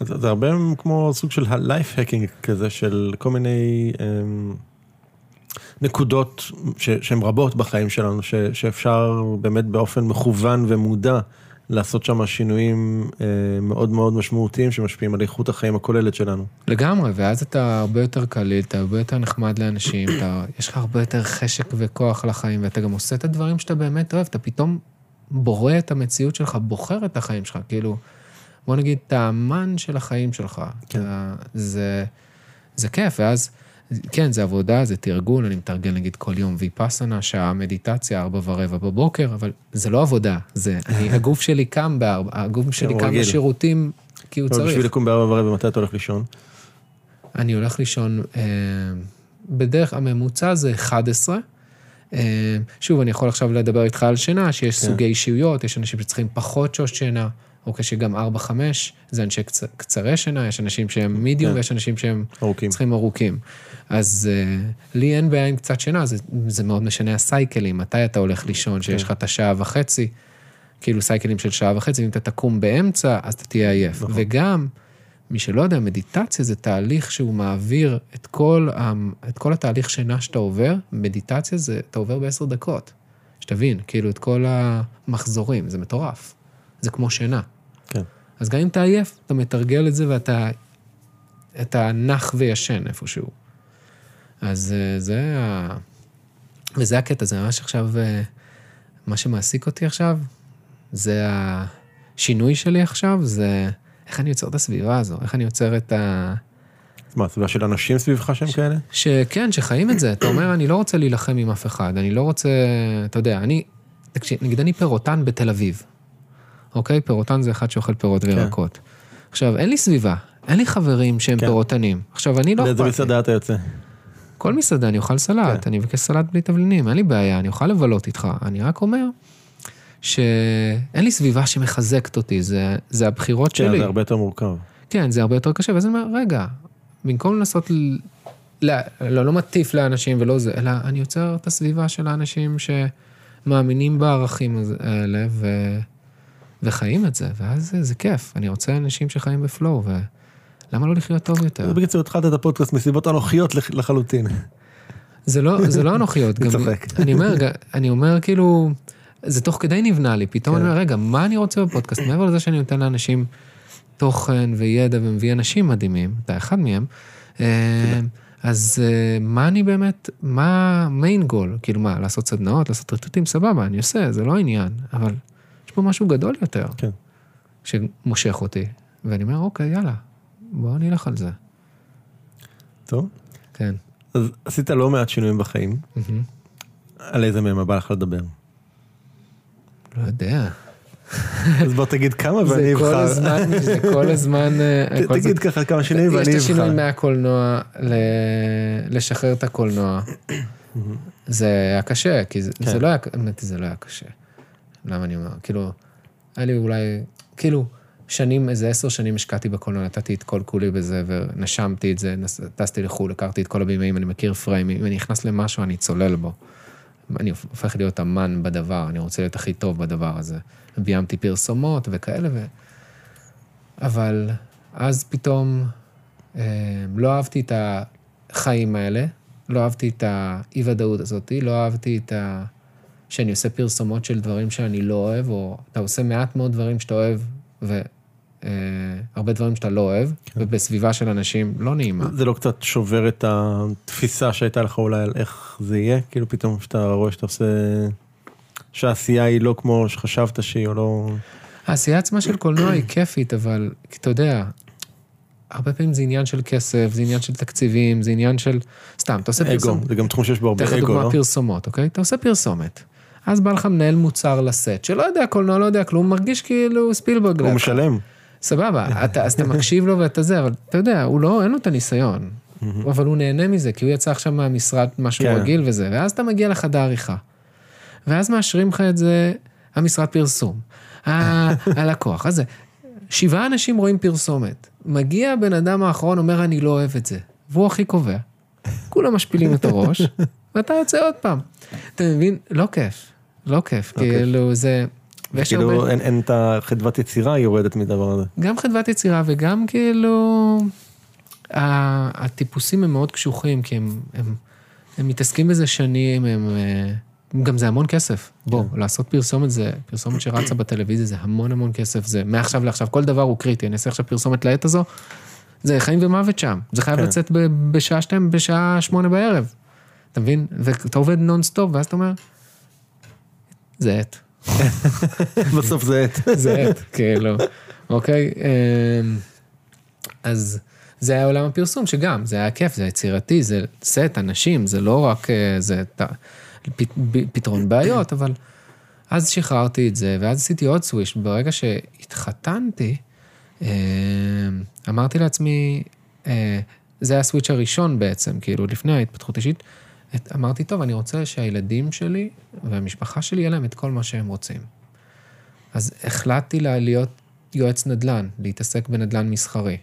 C: זה, זה הרבה כמו סוג של הלייף הקינג כזה של כל מיני אמ, נקודות ש, שהן רבות בחיים שלנו, ש, שאפשר באמת באופן מכוון ומודע לעשות שם שינויים אה, מאוד מאוד משמעותיים שמשפיעים על איכות החיים הכוללת שלנו.
B: לגמרי, ואז אתה הרבה יותר קליל, אתה הרבה יותר נחמד לאנשים, אתה, יש לך הרבה יותר חשק וכוח לחיים, ואתה גם עושה את הדברים שאתה באמת אוהב, אתה פתאום בורא את המציאות שלך, בוחר את החיים שלך, כאילו, בוא נגיד, אתה האמן של החיים שלך.
C: כן.
B: אתה, זה, זה כיף, ואז, כן, זה עבודה, זה תרגול, אני מתרגל נגיד כל יום ויפאסנה, שעה מדיטציה, ארבע ורבע בבוקר, אבל זה לא עבודה, זה, אני, הגוף שלי קם בארבע, הגוף שלי קם. בשירותים, כי הוא צריך.
C: בשביל לקום בארבע ורבע, מתי אתה הולך לישון?
B: אני הולך לישון אה, בדרך הממוצע זה 11. אה, שוב, אני יכול עכשיו לדבר איתך על שינה, שיש
C: כן.
B: סוגי אישיויות, יש אנשים שצריכים פחות שעות שינה, אוקיי, שגם 4-5, זה אנשי קצ... קצרי שינה, יש אנשים שהם מידיום
C: כן.
B: ויש אנשים שהם
C: ארוכים.
B: צריכים ארוכים. אז uh, לי אין בעיה עם קצת שינה, זה, זה מאוד משנה הסייקלים, מתי אתה הולך לישון, שיש לך את השעה וחצי, כאילו סייקלים של שעה וחצי, אם אתה תקום באמצע, אז אתה תהיה עייף.
C: נכון.
B: וגם, מי שלא יודע, מדיטציה זה תהליך שהוא מעביר את כל, ה- את כל התהליך שינה שאתה עובר, מדיטציה זה, אתה עובר בעשר דקות. שתבין, כאילו את כל המחזורים, זה מטורף. זה כמו שינה.
C: כן.
B: אז גם אם אתה עייף, אתה מתרגל את זה ואתה אתה נח וישן איפשהו. אז אה, זה ה... וזה הקטע, זה ממש עכשיו, אה, מה שמעסיק אותי עכשיו, זה השינוי שלי עכשיו, זה איך אני יוצר את הסביבה הזו, איך אני יוצר את ה...
C: מה, סביבה של אנשים סביבך שהם כאלה?
B: שכן, שחיים את זה. אתה אומר, אני לא רוצה להילחם עם אף אחד, אני לא רוצה, אתה יודע, אני, תקשיב, נגיד אני פירוטן בתל אביב, אוקיי? פירוטן זה אחד שאוכל פירות וירקות. עכשיו, אין לי סביבה, אין לי חברים שהם
C: כן.
B: פירוטנים. עכשיו, אני לא
C: לאיזה. מסעדה אתה יוצא?
B: כל מסעדה אני אוכל סלט,
C: כן.
B: אני אבקש סלט בלי תבלינים, אין לי בעיה, אני אוכל לבלות איתך. אני רק אומר שאין לי סביבה שמחזקת אותי, זה, זה הבחירות
C: כן,
B: שלי.
C: זה הרבה יותר מורכב.
B: כן, זה הרבה יותר קשה, ואז אני אומר, רגע, במקום לנסות, ל... לא, לא, לא מטיף לאנשים ולא זה, אלא אני יוצר את הסביבה של האנשים שמאמינים בערכים האלה ו... וחיים את זה, ואז זה, זה כיף. אני רוצה אנשים שחיים בפלואו, ולמה לא לחיות טוב יותר?
C: בקיצור, התחלת את הפודקאסט מסיבות אנוכיות לח- לחלוטין.
B: זה לא, זה לא אנוכיות.
C: אני
B: גם-
C: צוחק.
B: אני אומר, אני אומר כאילו, זה תוך כדי נבנה לי, פתאום
C: כן.
B: אני אומר, רגע, מה אני רוצה בפודקאסט? מעבר לזה שאני נותן לאנשים תוכן וידע ומביא אנשים מדהימים, אתה אחד מהם, אה, אז אה, מה אני באמת, מה מיין גול? כאילו מה, לעשות סדנאות, לעשות ריטוטים, סבבה, אני עושה, זה לא העניין, אבל יש פה משהו גדול יותר,
C: כן.
B: שמושך אותי, ואני אומר, אוקיי, יאללה, בואו נלך על זה.
C: טוב.
B: כן.
C: אז עשית לא מעט שינויים בחיים.
B: מהמם.
C: על איזה מהם בא לך לדבר?
B: לא יודע.
C: אז בוא תגיד כמה ואני אבחר.
B: הזמן, זה כל הזמן... אה, כל
C: תגיד
B: זה-
C: ככה כמה שינויים
B: יש
C: ואני
B: את השינוי
C: אבחר.
B: מהקולנוע ל- לשחרר את הקולנוע. זה היה קשה, כי זה
C: כן.
B: זה לא היה, זה לא היה קשה. למה אני אומר? כאילו, היה לי אולי, כאילו, שנים, איזה עשר שנים השקעתי בקולנוע, נתתי את כל כולי בזה, ונשמתי את זה, נס- טסתי לחו"ל, הכרתי את כל הבימאים, אני מכיר פריימים, אם אני נכנס למשהו, אני צולל בו. אני הופך להיות אמן בדבר, אני רוצה להיות הכי טוב בדבר הזה. ביימתי פרסומות וכאלה, ו... אבל אז פתאום אה, לא אהבתי את החיים האלה, לא אהבתי את האי-ודאות הזאת, לא אהבתי את ה... שאני עושה פרסומות של דברים שאני לא אוהב, או אתה עושה מעט מאוד דברים שאתה אוהב, והרבה דברים שאתה לא אוהב, ובסביבה של אנשים לא נעימה.
C: זה לא קצת שובר את התפיסה שהייתה לך אולי על איך זה יהיה? כאילו פתאום שאתה רואה שאתה עושה... שהעשייה היא לא כמו שחשבת שהיא או לא...
B: העשייה עצמה של קולנוע היא כיפית, אבל אתה יודע, הרבה פעמים זה עניין של כסף, זה עניין של תקציבים, זה עניין של... סתם, אתה עושה
C: אגו,
B: פרסומת.
C: זה גם תחום שיש בו הרבה
B: אתן לך
C: אגו,
B: דוגמה
C: לא?
B: פרסומות, אוקיי? אתה עושה פרסומת. אז בא לך מנהל מוצר לסט, שלא יודע קולנוע, לא יודע כלום, מרגיש כאילו ספילברג.
C: הוא. משלם.
B: סבבה, אתה, אז אתה מקשיב לו ואתה זה, אבל אתה יודע, הוא לא, אין לו את הניסיון. אבל הוא נהנה מזה, כי הוא יצא עכשיו מהמשרד, משהו
C: כן.
B: רגיל וזה, ואז אתה מגיע לחדר עריכה. ואז מאשרים לך את זה, המשרד פרסום, ה- הלקוח, אז זה. שבעה אנשים רואים פרסומת. מגיע הבן אדם האחרון, אומר, אני לא אוהב את זה. והוא הכי קובע. כולם משפילים את הראש, ואתה יוצא עוד פעם. אתה מבין? לא כיף. לא כיף,
C: לא כיף.
B: כאילו זה... ויש
C: כאילו
B: הרבה...
C: אין- אין את החדוות יצירה יורדת מדבר הזה.
B: גם חדוות יצירה וגם כאילו... הטיפוסים הם מאוד קשוחים, כי הם, הם, הם מתעסקים בזה שנים, הם... אה, גם זה המון כסף. בוא,
C: כן.
B: לעשות פרסומת זה, פרסומת שרצה בטלוויזיה זה המון המון כסף, זה מעכשיו לעכשיו, כל דבר הוא קריטי, אני אעשה עכשיו פרסומת לעט הזה, זה חיים ומוות שם, זה חייב
C: כן.
B: לצאת ב- בשעה שתיים, בשעה שמונה בערב, אתה מבין? ואתה עובד נונסטופ, ואז אתה אומר, זה עט.
C: בסוף זה עט.
B: זה עט, כאילו, אוקיי? אמ, אז זה היה עולם הפרסום, שגם, זה היה כיף, זה יצירתי, זה סט, אנשים, זה לא רק, אה, זה ת- פ- ב- פתרון בעיות, אבל אז שחררתי את זה, ואז עשיתי עוד סוויש. ברגע שהתחתנתי, אמ, אמרתי לעצמי, אה, זה היה הסוויץ' הראשון בעצם, כאילו, לפני ההתפתחות אישית. את- אמרתי, טוב, אני רוצה שהילדים שלי והמשפחה שלי, יהיה להם את כל מה שהם רוצים. אז החלטתי לה להיות יועץ נדל"ן, להתעסק בנדל"ן מסחרי.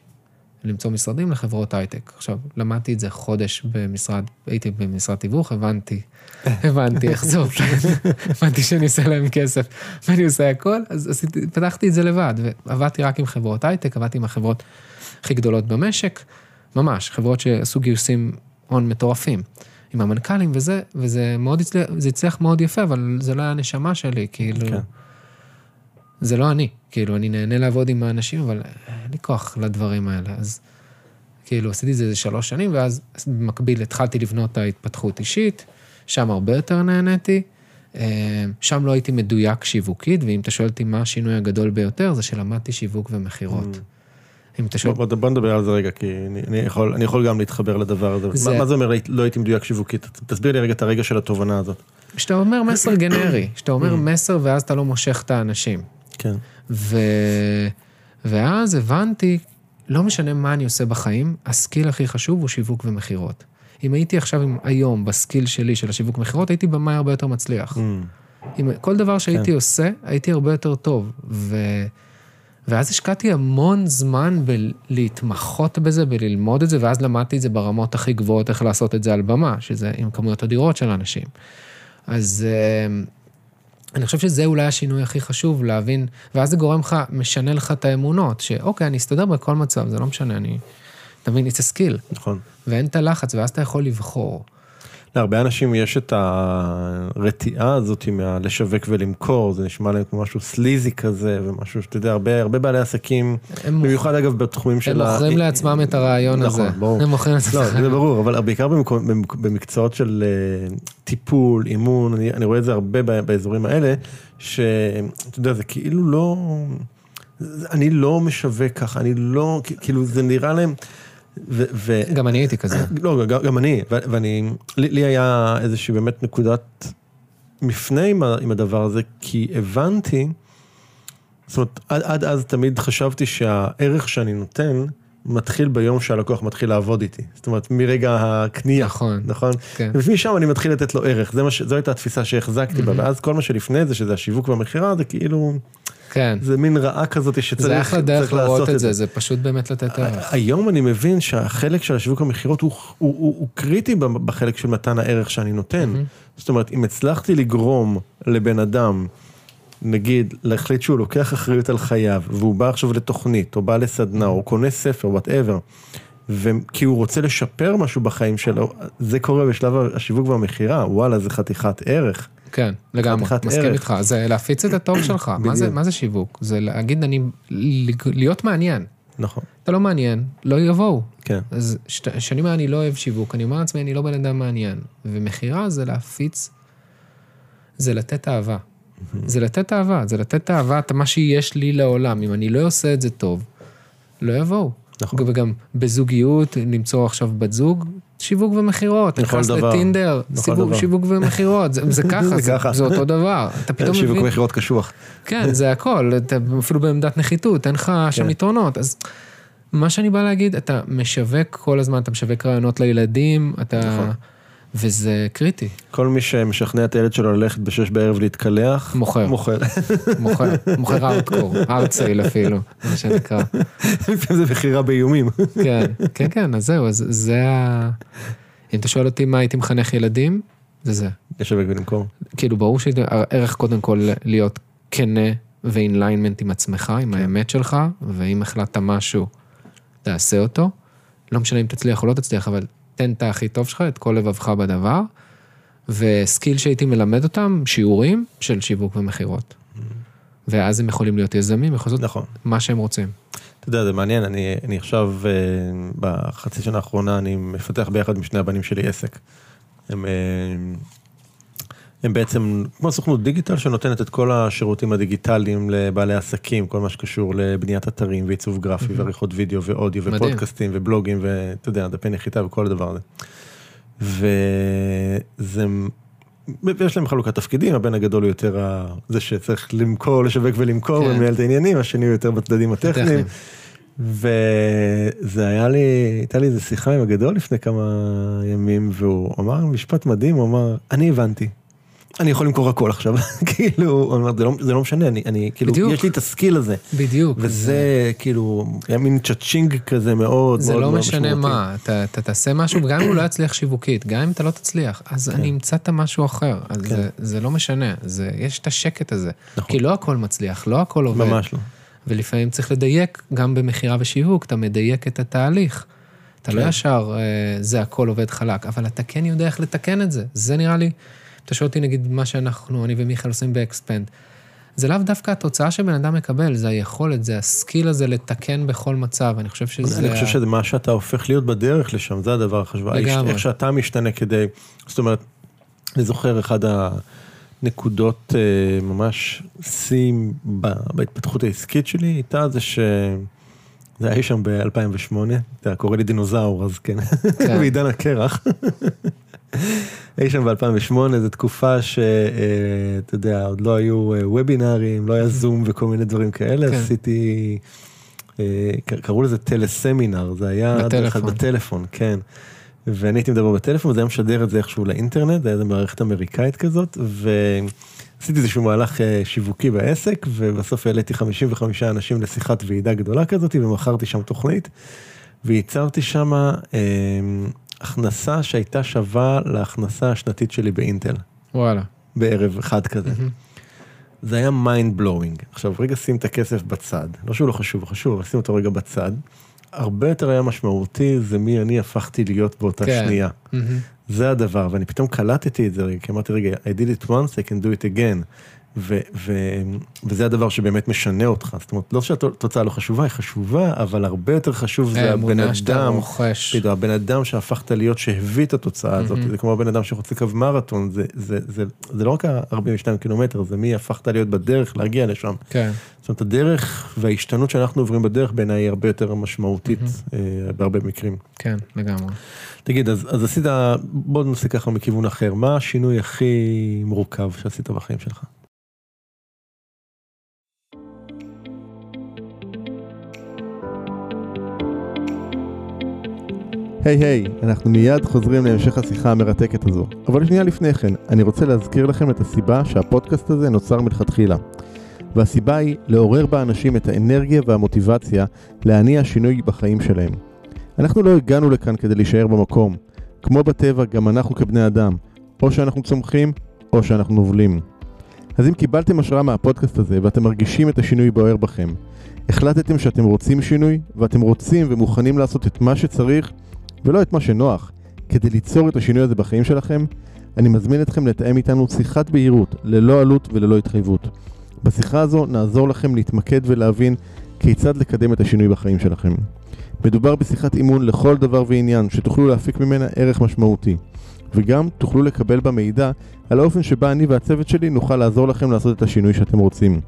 B: למצוא משרדים לחברות הייטק. עכשיו, למדתי את זה חודש במשרד, הייתי במשרד תיווך, הבנתי, הבנתי איך זה עובד, הבנתי שאני עושה להם כסף ואני עושה הכל, אז עשיתי, פתחתי את זה לבד, ועבדתי רק עם חברות הייטק, עבדתי עם החברות הכי גדולות במשק, ממש, חברות שעשו גיוסים הון מטורפים, עם המנכ"לים וזה, וזה מאוד הצליח, זה הצליח מאוד יפה, אבל זה לא היה הנשמה שלי, כאילו,
C: כן.
B: זה לא אני, כאילו, אני נהנה לעבוד עם האנשים, אבל אין לי כוח לדברים האלה, אז כאילו, עשיתי את זה איזה שלוש שנים, ואז במקביל התחלתי לבנות את ההתפתחות אישית, שם הרבה יותר נהניתי. אה, שם לא הייתי מדויק שיווקית, ואם אתה שואל אותי מה השינוי הגדול ביותר, זה שלמדתי שיווק ומכירות. אם אתה שואל...
C: בוא, בוא, בוא נדבר על זה רגע, כי אני, אני, יכול, אני יכול גם להתחבר לדבר הזה.
B: זה-
C: מה, מה זה אומר לא הייתי מדויק שיווקית? תסביר לי רגע את הרגע של התובנה הזאת.
B: כשאתה אומר מסר גנרי, כשאתה אומר מסר ואז אתה לא מושך את האנשים.
C: כן.
B: ו... ואז הבנתי, לא משנה מה אני עושה בחיים, הסקיל הכי חשוב הוא שיווק ומכירות. אם הייתי עכשיו עם, היום בסקיל שלי של השיווק מכירות, הייתי במאי הרבה יותר מצליח.
C: Mm,
B: עם כל דבר שהייתי
C: כן.
B: עושה, הייתי הרבה יותר טוב. ו... ואז השקעתי המון זמן בלהתמחות בזה, בללמוד את זה, ואז למדתי את זה ברמות הכי גבוהות, איך לעשות את זה על במה, שזה עם כמויות אדירות של אנשים. אז אה, אני חושב שזה אולי השינוי הכי חשוב, להבין, ואז זה גורם לך, משנה לך את האמונות, שאוקיי, אני אסתדר בכל מצב, זה לא משנה, אני... אתה מבין, it's a skill,
C: נכון.
B: ואין את הלחץ, ואז אתה יכול לבחור.
C: להרבה אנשים יש את הרתיעה הזאת מהלשווק ולמכור, זה נשמע להם כמו משהו סליזי כזה, ומשהו שאתה יודע, הרבה, הרבה בעלי עסקים, במיוחד אגב בתחומים
B: הם
C: של ה...
B: מוכרים לעצמם את הרעיון
C: נכון,
B: הזה.
C: ברור.
B: הם מוכרים לעצמם.
C: לא, זה ברור, אבל בעיקר במקום- במק- במקצועות של אה, טיפול, אימון, אני, אני רואה את זה הרבה באזורים האלה, שאתה יודע, זה כאילו לא, אני לא משווק ככה, אני לא, כאילו זה נראה להם, ו...
B: גם אני הייתי כזה.
C: לא, גם, גם אני, ו- ואני, לי, לי היה איזושהי באמת נקודת מפנה עם, ה- עם הדבר הזה, כי הבנתי, זאת אומרת, עד, עד אז תמיד חשבתי שהערך שאני נותן, מתחיל ביום שהלקוח מתחיל לעבוד איתי. זאת אומרת, מרגע הקנייה,
B: נכון.
C: נכון?
B: כן.
C: ומשם אני מתחיל לתת לו ערך, זה מה ש... זו הייתה התפיסה שהחזקתי בה, ואז כל מה שלפני זה, שזה השיווק והמכירה, זה כאילו,
B: כן.
C: זה מין רע כזאת שצריך
B: זה אחלה דרך
C: לעשות
B: לראות את זה, זה פשוט באמת לתת ערך.
C: היום אני מבין שהחלק של השיווק המכירות הוא, הוא, הוא, הוא קריטי בחלק של מתן הערך שאני נותן. זאת אומרת, אם הצלחתי לגרום לבן אדם, נגיד, להחליט שהוא לוקח אחריות על חייו, והוא בא עכשיו לתוכנית, או בא לסדנה, או קונה ספר, whatever, כי הוא רוצה לשפר משהו בחיים שלו, זה קורה בשלב השיווק והמכירה, וואלה, זה חתיכת ערך.
B: כן, לגמרי, מסכים
C: ערך.
B: איתך. זה להפיץ את הטוב שלך. מה זה-. מה זה שיווק? זה להגיד, אני, להיות מעניין.
C: נכון,
B: אתה לא מעניין, לא יבואו.
C: כן.
B: אז כשאני אומר אני לא אוהב שיווק, אני אומר לעצמי אני לא בן אדם מעניין. ומכירה זה להפיץ, זה לתת אהבה. זה לתת אהבה, זה לתת אהבה את מה שיש לי לעולם. אם אני לא עושה את זה טוב, לא יבואו.
C: נכון.
B: וגם בזוגיות, למצוא עכשיו בת זוג, שיווק ומכירות. נכנס
C: דבר.
B: לטינדר,
C: לכל
B: שיווק. שיווק ומכירות, זה, זה ככה,
C: זה
B: זה, אותו דבר. אתה פתאום
C: שיווק
B: מבין,
C: ומכירות קשוח.
B: כן, זה הכל, אתה אפילו בעמדת נחיתות, אין לך שם
C: כן.
B: יתרונות. אז מה שאני בא להגיד, אתה משווק כל הזמן, אתה משווק רעיונות לילדים, אתה...
C: נכון.
B: וזה קריטי,
C: כל מי שמשכנע את הילד שלו ללכת בשש בערב להתקלח,
B: מוכר.
C: מוכר.
B: מוכר, מוכר ארטקור, ארטסייל אפילו, מה שנקרא.
C: לפעמים זה מכירה באיומים.
B: כן, כן, כן, אז זהו, אז זה ה... אם אתה שואל אותי מה הייתי מחנך ילדים, זה זה.
C: לשווק ולמכור.
B: כאילו, ברור שהערך קודם כל להיות כנה ואינליינמנט עם עצמך, עם האמת שלך, ואם החלטת משהו, תעשה אותו. לא משנה אם תצליח או לא תצליח, אבל תן את הכי טוב שלך, את כל לבבך בדבר. וסקיל שהייתי מלמד אותם, שיעורים של שיווק ומכירות. ואז הם יכולים להיות יזמים, יכולים לעשות
C: נכון.
B: מה שהם רוצים.
C: אתה יודע, זה מעניין, אני, אני עכשיו, אה, בחצי שנה האחרונה, אני מפתח ביחד עם שני הבנים שלי עסק. הם, אה, הם בעצם כמו סוכנות דיגיטל שנותנת את כל השירותים הדיגיטליים לבעלי עסקים, כל מה שקשור לבניית אתרים ועיצוב גרפי ועריכות וידאו ואודיו
B: מדהים.
C: ופודקאסטים ובלוגים ואתה יודע, דפי נחיתה וכל הדבר הזה. וזה, ויש להם חלוקת תפקידים, הבן הגדול הוא יותר ה- זה שצריך למכור, לשווק ולמכור
B: כן.
C: ומנהל את העניינים, השני הוא יותר בצדדים הטכניים.
B: טכניים.
C: וזה היה לי, הייתה לי איזה שיחה עם הגדול לפני כמה ימים, והוא אמר משפט מדהים, הוא אמר, אני הבנתי. אני יכול למכור הכל עכשיו, כאילו, זה לא, זה לא משנה, אני, אני, כאילו,
B: בדיוק.
C: יש לי את הסקיל הזה.
B: בדיוק.
C: וזה כאילו, היה מין צ'אצ'ינג כזה מאוד,
B: זה
C: מאוד
B: לא
C: מאוד
B: משנה
C: משמעותי.
B: מה, אתה, אתה תעשה משהו, וגם אם הוא לא יצליח שיווקית, גם אם אתה לא תצליח, אז אני אמצא את המשהו אחר. אז
C: כן.
B: זה, זה לא משנה, זה, יש את השקט הזה.
C: נכון.
B: כי לא הכל מצליח, לא הכל עובד.
C: ממש לא.
B: ולפעמים צריך לדייק, גם במכירה ושיווק, אתה מדייק את התהליך. אתה לא
C: כן.
B: ישר, אה, זה הכל עובד חלק, אבל אתה כן יודע איך לתקן את זה. זה נראה לי, אתה שואל אותי נגיד מה שאנחנו, אני ומיכאל עושים ב Expand. זה לאו דווקא התוצאה שבן אדם מקבל, זה היכולת, זה ה skill הזה לתקן בכל מצב. אני חושב שזה...
C: אני חושב שזה מה שאתה הופך להיות בדרך לשם, זה הדבר החשוב.
B: לגמרי.
C: איך שאתה משתנה כדי, זאת אומרת, אני זוכר אחד הנקודות אה, ממש שיא ב- בהתפתחות העסקית שלי הייתה זה ש... זה היה שם ב-2008, אתה קורא לי דינוזאור, אז כן,
B: כן.
C: בעידן הקרח. אי שם ב-2008, זו תקופה שאתה יודע, עוד לא היו אה, וובינארים, לא היה זום וכל מיני דברים כאלה,
B: כן.
C: עשיתי, אה, קראו לזה טלסמינר, זה היה
B: בטלפון.
C: בטלפון, כן. ואני הייתי מדבר בטלפון, וזה היה משדר את זה איכשהו לאינטרנט, זה היה איזה מערכת אמריקאית כזאת, ועשיתי איזשהו מהלך אה, שיווקי בעסק, ובסוף העליתי 55 אנשים לשיחת ועידה גדולה כזאת, ומכרתי שם תוכנית, וייצרתי שם אה, הכנסה שהייתה שווה להכנסה השנתית שלי באינטל,
B: וואלה.
C: בערב אחד כזה. זה היה mind blowing. עכשיו רגע שים את הכסף בצד, לא שהוא לא חשוב, הוא חשוב, אבל שים אותו רגע בצד. הרבה יותר היה משמעותי זה מי אני הפכתי להיות באותה
B: כן.
C: שנייה.
B: מהמם.
C: זה הדבר, ואני פתאום קלטתי את זה רגע, כי אמרתי רגע, I did it once, I can do it again. ו- ו- וזה הדבר שבאמת משנה אותך, זאת אומרת, לא שהתוצאה לא חשובה, היא חשובה, אבל הרבה יותר חשוב זה הבן
B: האמונה שאתה
C: אדם. בדיוק, הבן אדם שהפכת להיות שהביא את התוצאה הזאת, זה כמו הבן אדם שרוצה קו מרתון, זה, זה, זה, זה לא רק ה-42 קילומטר, זה מי הפכת להיות בדרך להגיע לשם.
B: כן.
C: זאת אומרת, הדרך וההשתנות שאנחנו עוברים בדרך בעיניי היא הרבה יותר משמעותית אה, בהרבה מקרים.
B: כן, לגמרי.
C: תגיד, אז, אז עשית, בוא נעשה ככה מכיוון אחר, מה השינוי הכי מורכב שעשית בחיים שלך?
A: היי היי, אנחנו מיד חוזרים להמשך השיחה המרתקת הזו. אבל שנייה לפני כן, אני רוצה להזכיר לכם את הסיבה שהפודקאסט הזה נוצר מלכתחילה. והסיבה היא לעורר באנשים את האנרגיה והמוטיבציה להניע שינוי בחיים שלהם. אנחנו לא הגענו לכאן כדי להישאר במקום. כמו בטבע, גם אנחנו כבני אדם. או שאנחנו צומחים, או שאנחנו נובלים. אז אם קיבלתם השראה מהפודקאסט הזה ואתם מרגישים את השינוי בוער בכם, החלטתם שאתם רוצים שינוי, ואתם רוצים ומוכנים לעשות את מה שצריך, ולא את מה שנוח, כדי ליצור את השינוי הזה בחיים שלכם, אני מזמין אתכם לתאם איתנו שיחת בהירות, ללא עלות וללא התחייבות. בשיחה הזו נעזור לכם להתמקד ולהבין כיצד לקדם את השינוי בחיים שלכם. מדובר בשיחת אימון לכל דבר ועניין, שתוכלו להפיק ממנה ערך משמעותי. וגם תוכלו לקבל בה מידע על האופן שבה אני והצוות שלי נוכל לעזור לכם לעשות את השינוי שאתם רוצים.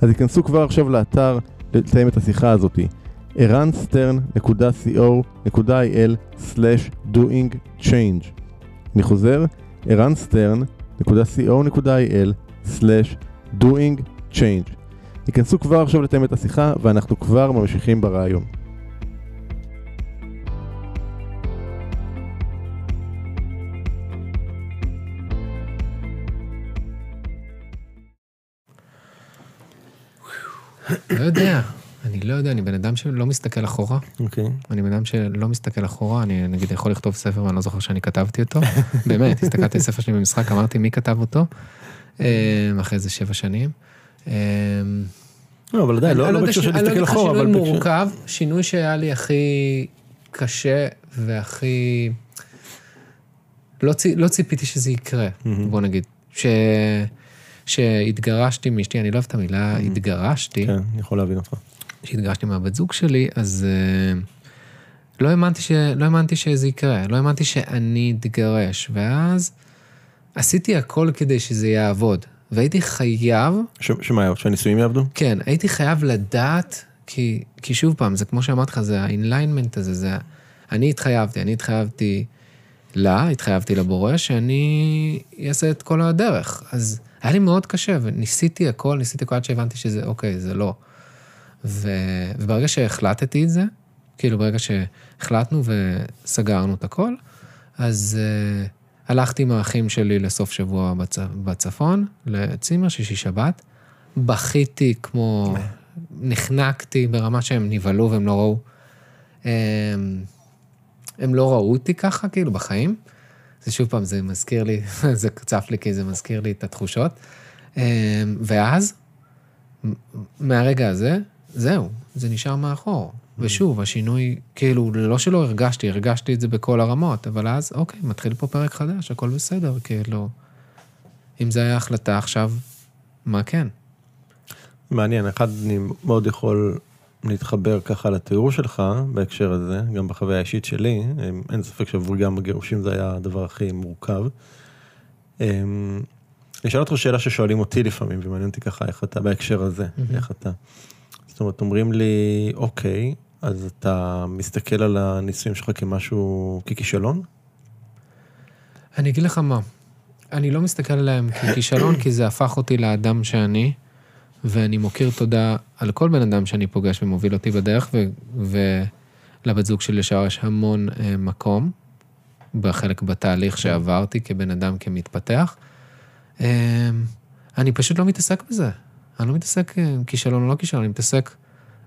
A: אז היכנסו כבר עכשיו לאתר לתאם את השיחה הזאתי. ערנסטרן.co.il/doing change. אני חוזר, ערנסטרן.co.il/doing change. היכנסו כבר עכשיו לתאם את השיחה ואנחנו כבר ממשיכים ברעיון.
B: לא יודע, אני לא יודע, אני בן אדם שלא מסתכל אחורה.
C: אוקיי.
B: אני בן אדם שלא מסתכל אחורה, אני נגיד יכול לכתוב ספר ואני לא זוכר שאני כתבתי אותו. באמת, הסתכלתי על ספר שלי במשחק, אמרתי מי כתב אותו, אה, אחרי איזה שבע שנים. אה,
C: לא, אבל עדיין, לא לא
B: יודע
C: בהקשר
B: ש-
C: של
B: אני לא
C: להסתכל אחורה, אבל...
B: שינוי מורכב, שינוי שהיה לי הכי קשה והכי... לא, לא ציפיתי שזה יקרה, בוא נגיד. ש... שהתגרשתי מאשתי, אני לא אוהב את המילה התגרשתי,
C: כן, אני יכול להבין אותך.
B: כשהתגרשתי מהבת זוג שלי, אז uh, לא, האמנתי ש... לא האמנתי שזה יקרה, לא האמנתי שאני אתגרש, ואז עשיתי הכל כדי שזה יעבוד, והייתי חייב,
C: ש- שמה, שהנישואים יעבדו?
B: כן, הייתי חייב לדעת, כי, כי שוב פעם, זה כמו שאמרתי לך, זה ה-inlinement הזה, זה... אני התחייבתי, אני התחייבתי לה, התחייבתי לבורא, שאני אעשה את כל הדרך. אז היה לי מאוד קשה, וניסיתי הכל, ניסיתי הכל עד שהבנתי שזה, אוקיי, זה לא. ו... וברגע שהחלטתי את זה, כאילו ברגע שהחלטנו וסגרנו את הכל, אז uh, הלכתי עם האחים שלי לסוף שבוע בצ... בצפון, לצימר, שישי שבת. בכיתי כמו... נחנקתי ברמה שהם נבהלו והם לא ראו. הם, הם לא ראו אותי ככה, כאילו, בחיים. זה שוב פעם, זה מזכיר לי, זה קצף לי כי זה מזכיר לי את התחושות. אמ, ואז, מהרגע הזה, זהו, זה נשאר מאחור. ושוב, השינוי, כאילו, לא שלא הרגשתי, הרגשתי את זה בכל הרמות, אבל אז, אוקיי, מתחיל פה פרק חדש, הכל בסדר, כאילו, אם זו הייתה החלטה עכשיו, מה כן?
C: מעניין, אחד, אני מאוד יכול להתחבר ככה לתיאור שלך בהקשר הזה, גם בחוויה האישית שלי, אין ספק שעבורי גם הגירושים זה היה הדבר הכי מורכב. אמ, אני אשאל אותך שאלה ששואלים אותי לפעמים, ומעניין אותי ככה איך אתה בהקשר הזה, mm-hmm. איך אתה. אומרת, אומרים לי, אוקיי, אז אתה מסתכל על הניסויים שלך כמשהו, ככישלון?
B: אני אגיד לך מה, אני לא מסתכל עליהם ככישלון, כי זה הפך אותי לאדם שאני. ואני מוקיר תודה על כל בן אדם שאני פוגש ומוביל אותי בדרך. ולבת זוג שלי לשער יש המון אה, מקום, בחלק בתהליך שעברתי כבן אדם כמתפתח. אה, אני פשוט לא מתעסק בזה. אני לא מתעסק עם כישלון או לא כישלון, אני מתעסק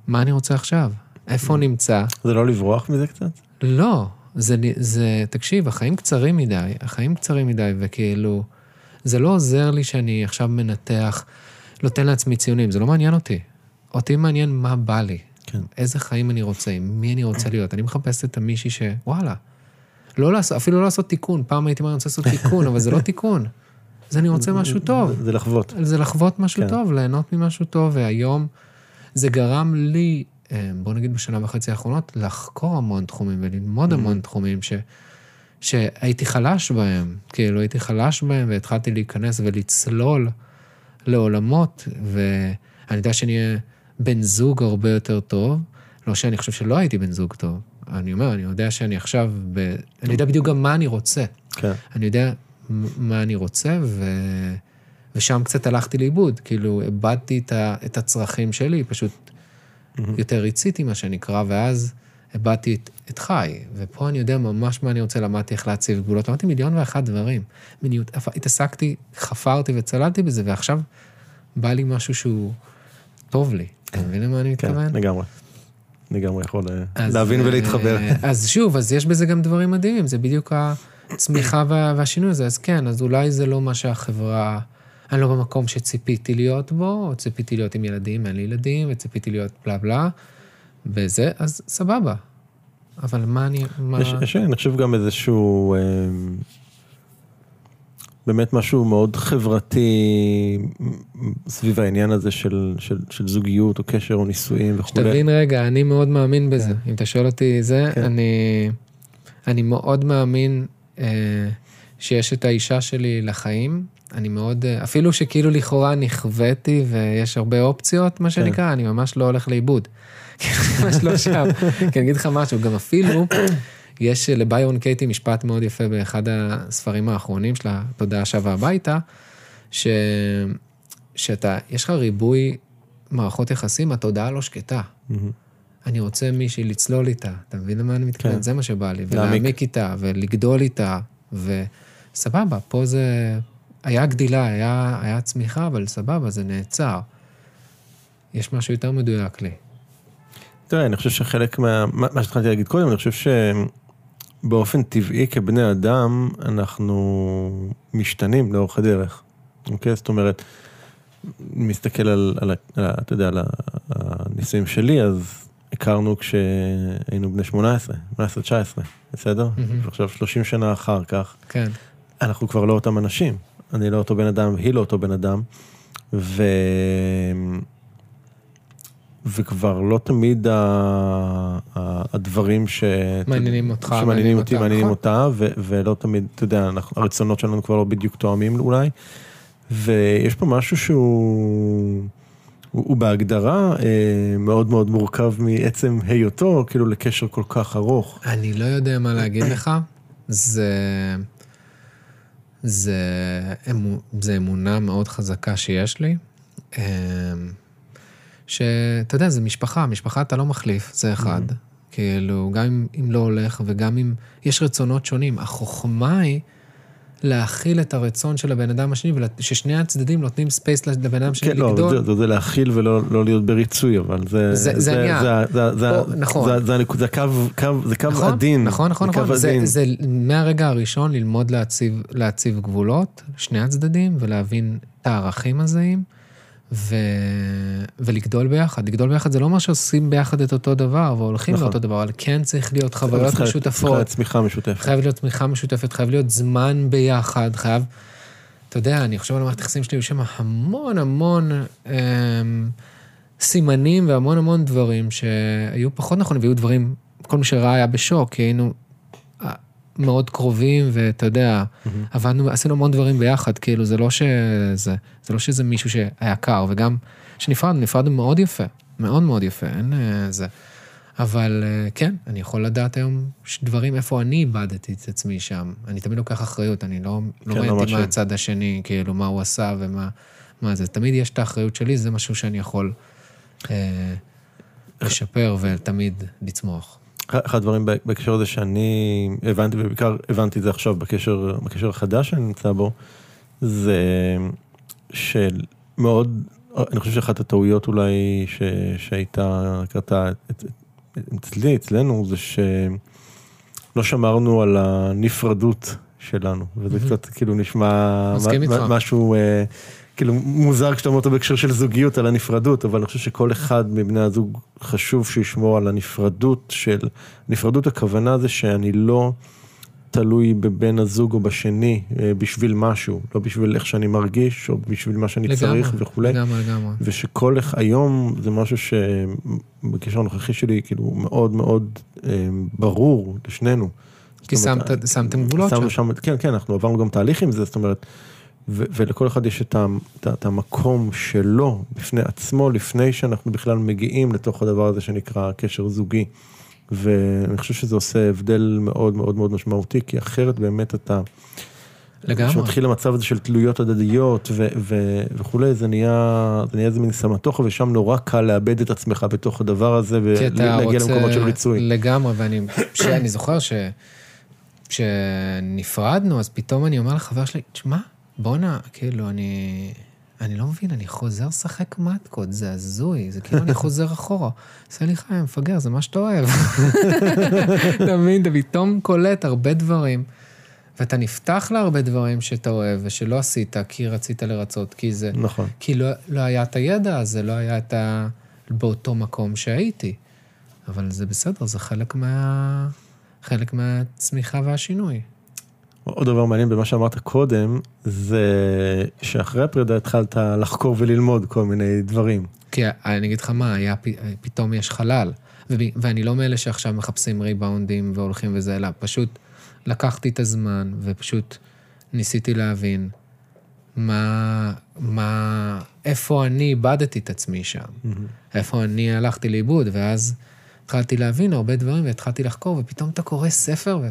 B: מה אני רוצה עכשיו, איפה הוא נמצא.
C: זה לא לברוח מזה קצת?
B: לא, זה, זה, תקשיב, החיים קצרים מדי, החיים קצרים מדי, וכאילו, זה לא עוזר לי שאני עכשיו מנתח. נותן לעצמי ציונים, זה לא מעניין אותי. אותי מעניין מה בא לי. כן. איזה חיים אני רוצה, עם מי אני רוצה להיות. אני מחפש את המישהי ש... וואלה. לא לעשות, אפילו לא לעשות תיקון. פעם הייתי אומר, אני רוצה לעשות תיקון, אבל זה לא תיקון. זה אני רוצה משהו טוב.
C: זה לחוות.
B: זה לחוות משהו כן. טוב, ליהנות ממשהו טוב, והיום זה גרם לי, אה, בוא נגיד בשנה וחצי האחרונות, לחקור המון תחומים וללמוד mm-hmm. המון תחומים ש... שהייתי חלש בהם. כאילו, הייתי חלש בהם והתחלתי להיכנס ולצלול. לעולמות, ואני יודע שאני אהיה בן זוג הרבה יותר טוב. לא שאני חושב שלא הייתי בן זוג טוב. אני אומר, אני יודע שאני עכשיו, ב... אני יודע בדיוק גם מה אני רוצה. כן. אני יודע מה אני רוצה, ו... ושם קצת הלכתי לאיבוד. כאילו, איבדתי את, ה... את הצרכים שלי, פשוט mm-hmm. יותר ריציתי, מה שנקרא, ואז איבדתי את, את חי. ופה אני יודע ממש מה אני רוצה, למדתי איך להציב גבולות. למדתי מיליון ואחת דברים. מיניות, התעסקתי, חפרתי וצללתי בזה, ועכשיו בא לי משהו שהוא טוב לי. אתה מבין למה אני כן, מתכוון?
C: כן, לגמרי. לגמרי יכול אה, להבין אה, ולהתחבר.
B: אז שוב, אז יש בזה גם דברים מדהימים, זה בדיוק הצמיחה והשינוי הזה. אז כן, אז אולי זה לא מה שהחברה... אני לא במקום שציפיתי להיות בו, או ציפיתי להיות עם ילדים, אין לי ילדים, וציפיתי להיות בלה בלה, וזה, אז סבבה. אבל מה אני... מה...
C: יש, יש, אני חושב גם איזשהו... אה, באמת משהו מאוד חברתי סביב העניין הזה של, של, של זוגיות או קשר או נישואים וכולי.
B: שתבין רגע, אני מאוד מאמין בזה. כן. אם אתה שואל אותי זה, כן. אני, אני מאוד מאמין שיש את האישה שלי לחיים. אני מאוד, אה, אפילו שכאילו לכאורה נכוויתי ויש הרבה אופציות, מה כן. שנקרא, כן. אני ממש לא הולך לאיבוד. ממש לא שם. כי אני אגיד לך משהו, גם אפילו... יש לביירון קייטי משפט מאוד יפה באחד הספרים האחרונים שלה, תודעה שבה הביתה, ש... שאתה, יש לך ריבוי מערכות יחסים, התודעה לא שקטה. Mm-hmm. אני רוצה מישהי לצלול איתה, אתה מבין למה אני מתכוון? כן. זה מה שבא לי, ולהעמיק איתה, ולגדול איתה, וסבבה, פה זה... היה גדילה, היה, היה צמיחה, אבל סבבה, זה נעצר. יש משהו יותר מדויק לי.
C: תראה, אני חושב שחלק מה... מה שהתחלתי להגיד קודם, אני חושב שבאופן טבעי כבני אדם, אנחנו משתנים לאורך הדרך. אוקיי? זאת אומרת, מסתכל על, על, על, אתה יודע, על הניסויים שלי, אז הכרנו כשהיינו בני 18, 18-19, בסדר? Mm-hmm. ועכשיו 30 שנה אחר כך, כן. אנחנו כבר לא אותם אנשים. אני לא אותו בן אדם, והיא לא אותו בן אדם. ו... וכבר לא תמיד הדברים ש...
B: מעניינים אותך,
C: שמעניינים אותי, מעניינים אותה, ולא תמיד, אתה יודע, הרצונות שלנו כבר לא בדיוק תואמים אולי, ויש פה משהו שהוא... הוא בהגדרה אה, מאוד מאוד מורכב מעצם היותו, כאילו לקשר כל כך ארוך.
B: אני לא יודע מה להגיד לך, זה... זה, זה אמונה מאוד חזקה שיש לי. אה, שאתה יודע, זה משפחה, משפחה אתה לא מחליף, זה אחד. כאילו, גם אם, אם לא הולך וגם אם יש רצונות שונים. החוכמה היא להכיל את הרצון של הבן אדם השני, וששני הצדדים נותנים space לבן אדם השני
C: כן, לא,
B: לגדול.
C: זה, זה, זה להכיל ולא לא להיות בריצוי, אבל זה...
B: זה- זה.
C: זה, זה, זה,
B: או, נכון.
C: זה, זה, הנקוד- זה קו, קו, זה קו
B: נכון,
C: עדין.
B: נכון, נכון,
C: זה
B: נכון. זה,
C: עדין.
B: זה מהרגע הראשון ללמוד להציב, להציב גבולות, שני הצדדים, ולהבין את הערכים הזהים, ו... ולגדול ביחד. לגדול ביחד זה לא אומר שעושים ביחד את אותו דבר והולכים
C: נכון.
B: לאותו דבר, אבל כן צריך להיות חוויות
C: צריכה
B: משותפות,
C: להיות צמיחה משותפת.
B: חייב להיות תמיכה משותפת, חייב להיות זמן ביחד, חייב... אתה יודע, אני חושב על המערכת היחסים שלי, יש שם המון המון אמ, סימנים והמון המון דברים שהיו פחות נכונים, והיו דברים, כל מי שראה היה בשוק, כי היינו מאוד קרובים, ואתה יודע, עבדנו, עשינו המון דברים ביחד, כאילו, זה לא שזה, זה לא שזה מישהו שהיה קר, וגם כשנפרדנו, נפרדנו מאוד יפה, מאוד מאוד יפה, אין אה, זה. אבל אה, כן, אני יכול לדעת היום דברים, איפה אני איבדתי את עצמי שם. אני תמיד לוקח אחריות, אני לא, לא
C: כן, לא
B: ראיתי. מה הצד השני, כאילו, מה הוא עשה ומה מה זה. תמיד יש את האחריות שלי, זה משהו שאני יכול אה, לשפר ותמיד לצמוח.
C: אחד הדברים בהקשר הזה שאני הבנתי, ובעיקר הבנתי את זה עכשיו בקשר, בקשר החדש שאני נמצא בו, זה של מאוד, אני חושב שאחת הטעויות אולי ש, שהייתה, קרתה אצלי, אצלנו, זה שלא שמרנו על הנפרדות שלנו, וזה קצת כאילו נשמע מה-. משהו אה, כאילו מוזר כשאתה אומר אותו בהקשר של זוגיות על הנפרדות, אבל אני חושב שכל אחד מבני הזוג חשוב שישמור על הנפרדות של, נפרדות הכוונה זה שאני לא תלוי בבן הזוג או בשני אה, בשביל משהו, לא בשביל איך שאני מרגיש או בשביל מה שאני צריך וכולי.
B: לגמרי, לגמרי.
C: ושכל אחד, היום זה משהו שבקשר הנוכחי שלי כאילו מאוד מאוד אה, ברור לשנינו.
B: כי
C: אומרת,
B: שמת- שמתם גבולות שם.
C: שם, כן, כן, אנחנו עברנו גם תהליך עם זה, זאת אומרת, ולכל אחד יש את, את, את המקום שלו בפני עצמו, לפני שאנחנו בכלל מגיעים לתוך הדבר הזה שנקרא קשר זוגי. ואני חושב שזה עושה הבדל מאוד מאוד מאוד משמעותי, כי אחרת באמת אתה,
B: לגמרי.
C: כשמתחיל המצב הזה של תלויות הדדיות ו- ו- וכולי, זה נהיה, זה נהיה איזה מין סמטוחה, ושם נורא קל לאבד את עצמך בתוך הדבר הזה, ולהגיע. למקומות של ריצוי.
B: לגמרי, ואני שאני זוכר ש... כשנפרדנו, אז פתאום אני אומר לחבר שלי, תשמע, בואנה, כאילו, אני... אני לא מבין, אני חוזר לשחק מתקות, זה הזוי, זה כאילו אני חוזר אחורה. עושה לי חיים, מפגר, זה מה שאתה אוהב. אתה מבין, אתה פתאום קולט הרבה דברים, ואתה נפתח להרבה דברים שאתה אוהב ושלא עשית, כי רצית לרצות, כי זה...
C: נכון.
B: כי לא, לא היה את הידע הזה, לא היה את ה... באותו מקום שהייתי. אבל זה בסדר, זה חלק מה... חלק מהצמיחה והשינוי.
C: עוד דבר מעניין במה שאמרת קודם, זה שאחרי הפרידה התחלת לחקור וללמוד כל מיני דברים.
B: כי אני אגיד לך מה, היה, פתאום יש חלל. ואני לא מאלה שעכשיו מחפשים ריבאונדים והולכים וזה, אלא פשוט לקחתי את הזמן ופשוט ניסיתי להבין מה, מה, איפה אני איבדתי את עצמי שם. איפה אני הלכתי לאיבוד, ואז התחלתי להבין הרבה דברים והתחלתי לחקור, ופתאום אתה קורא ספר, ו...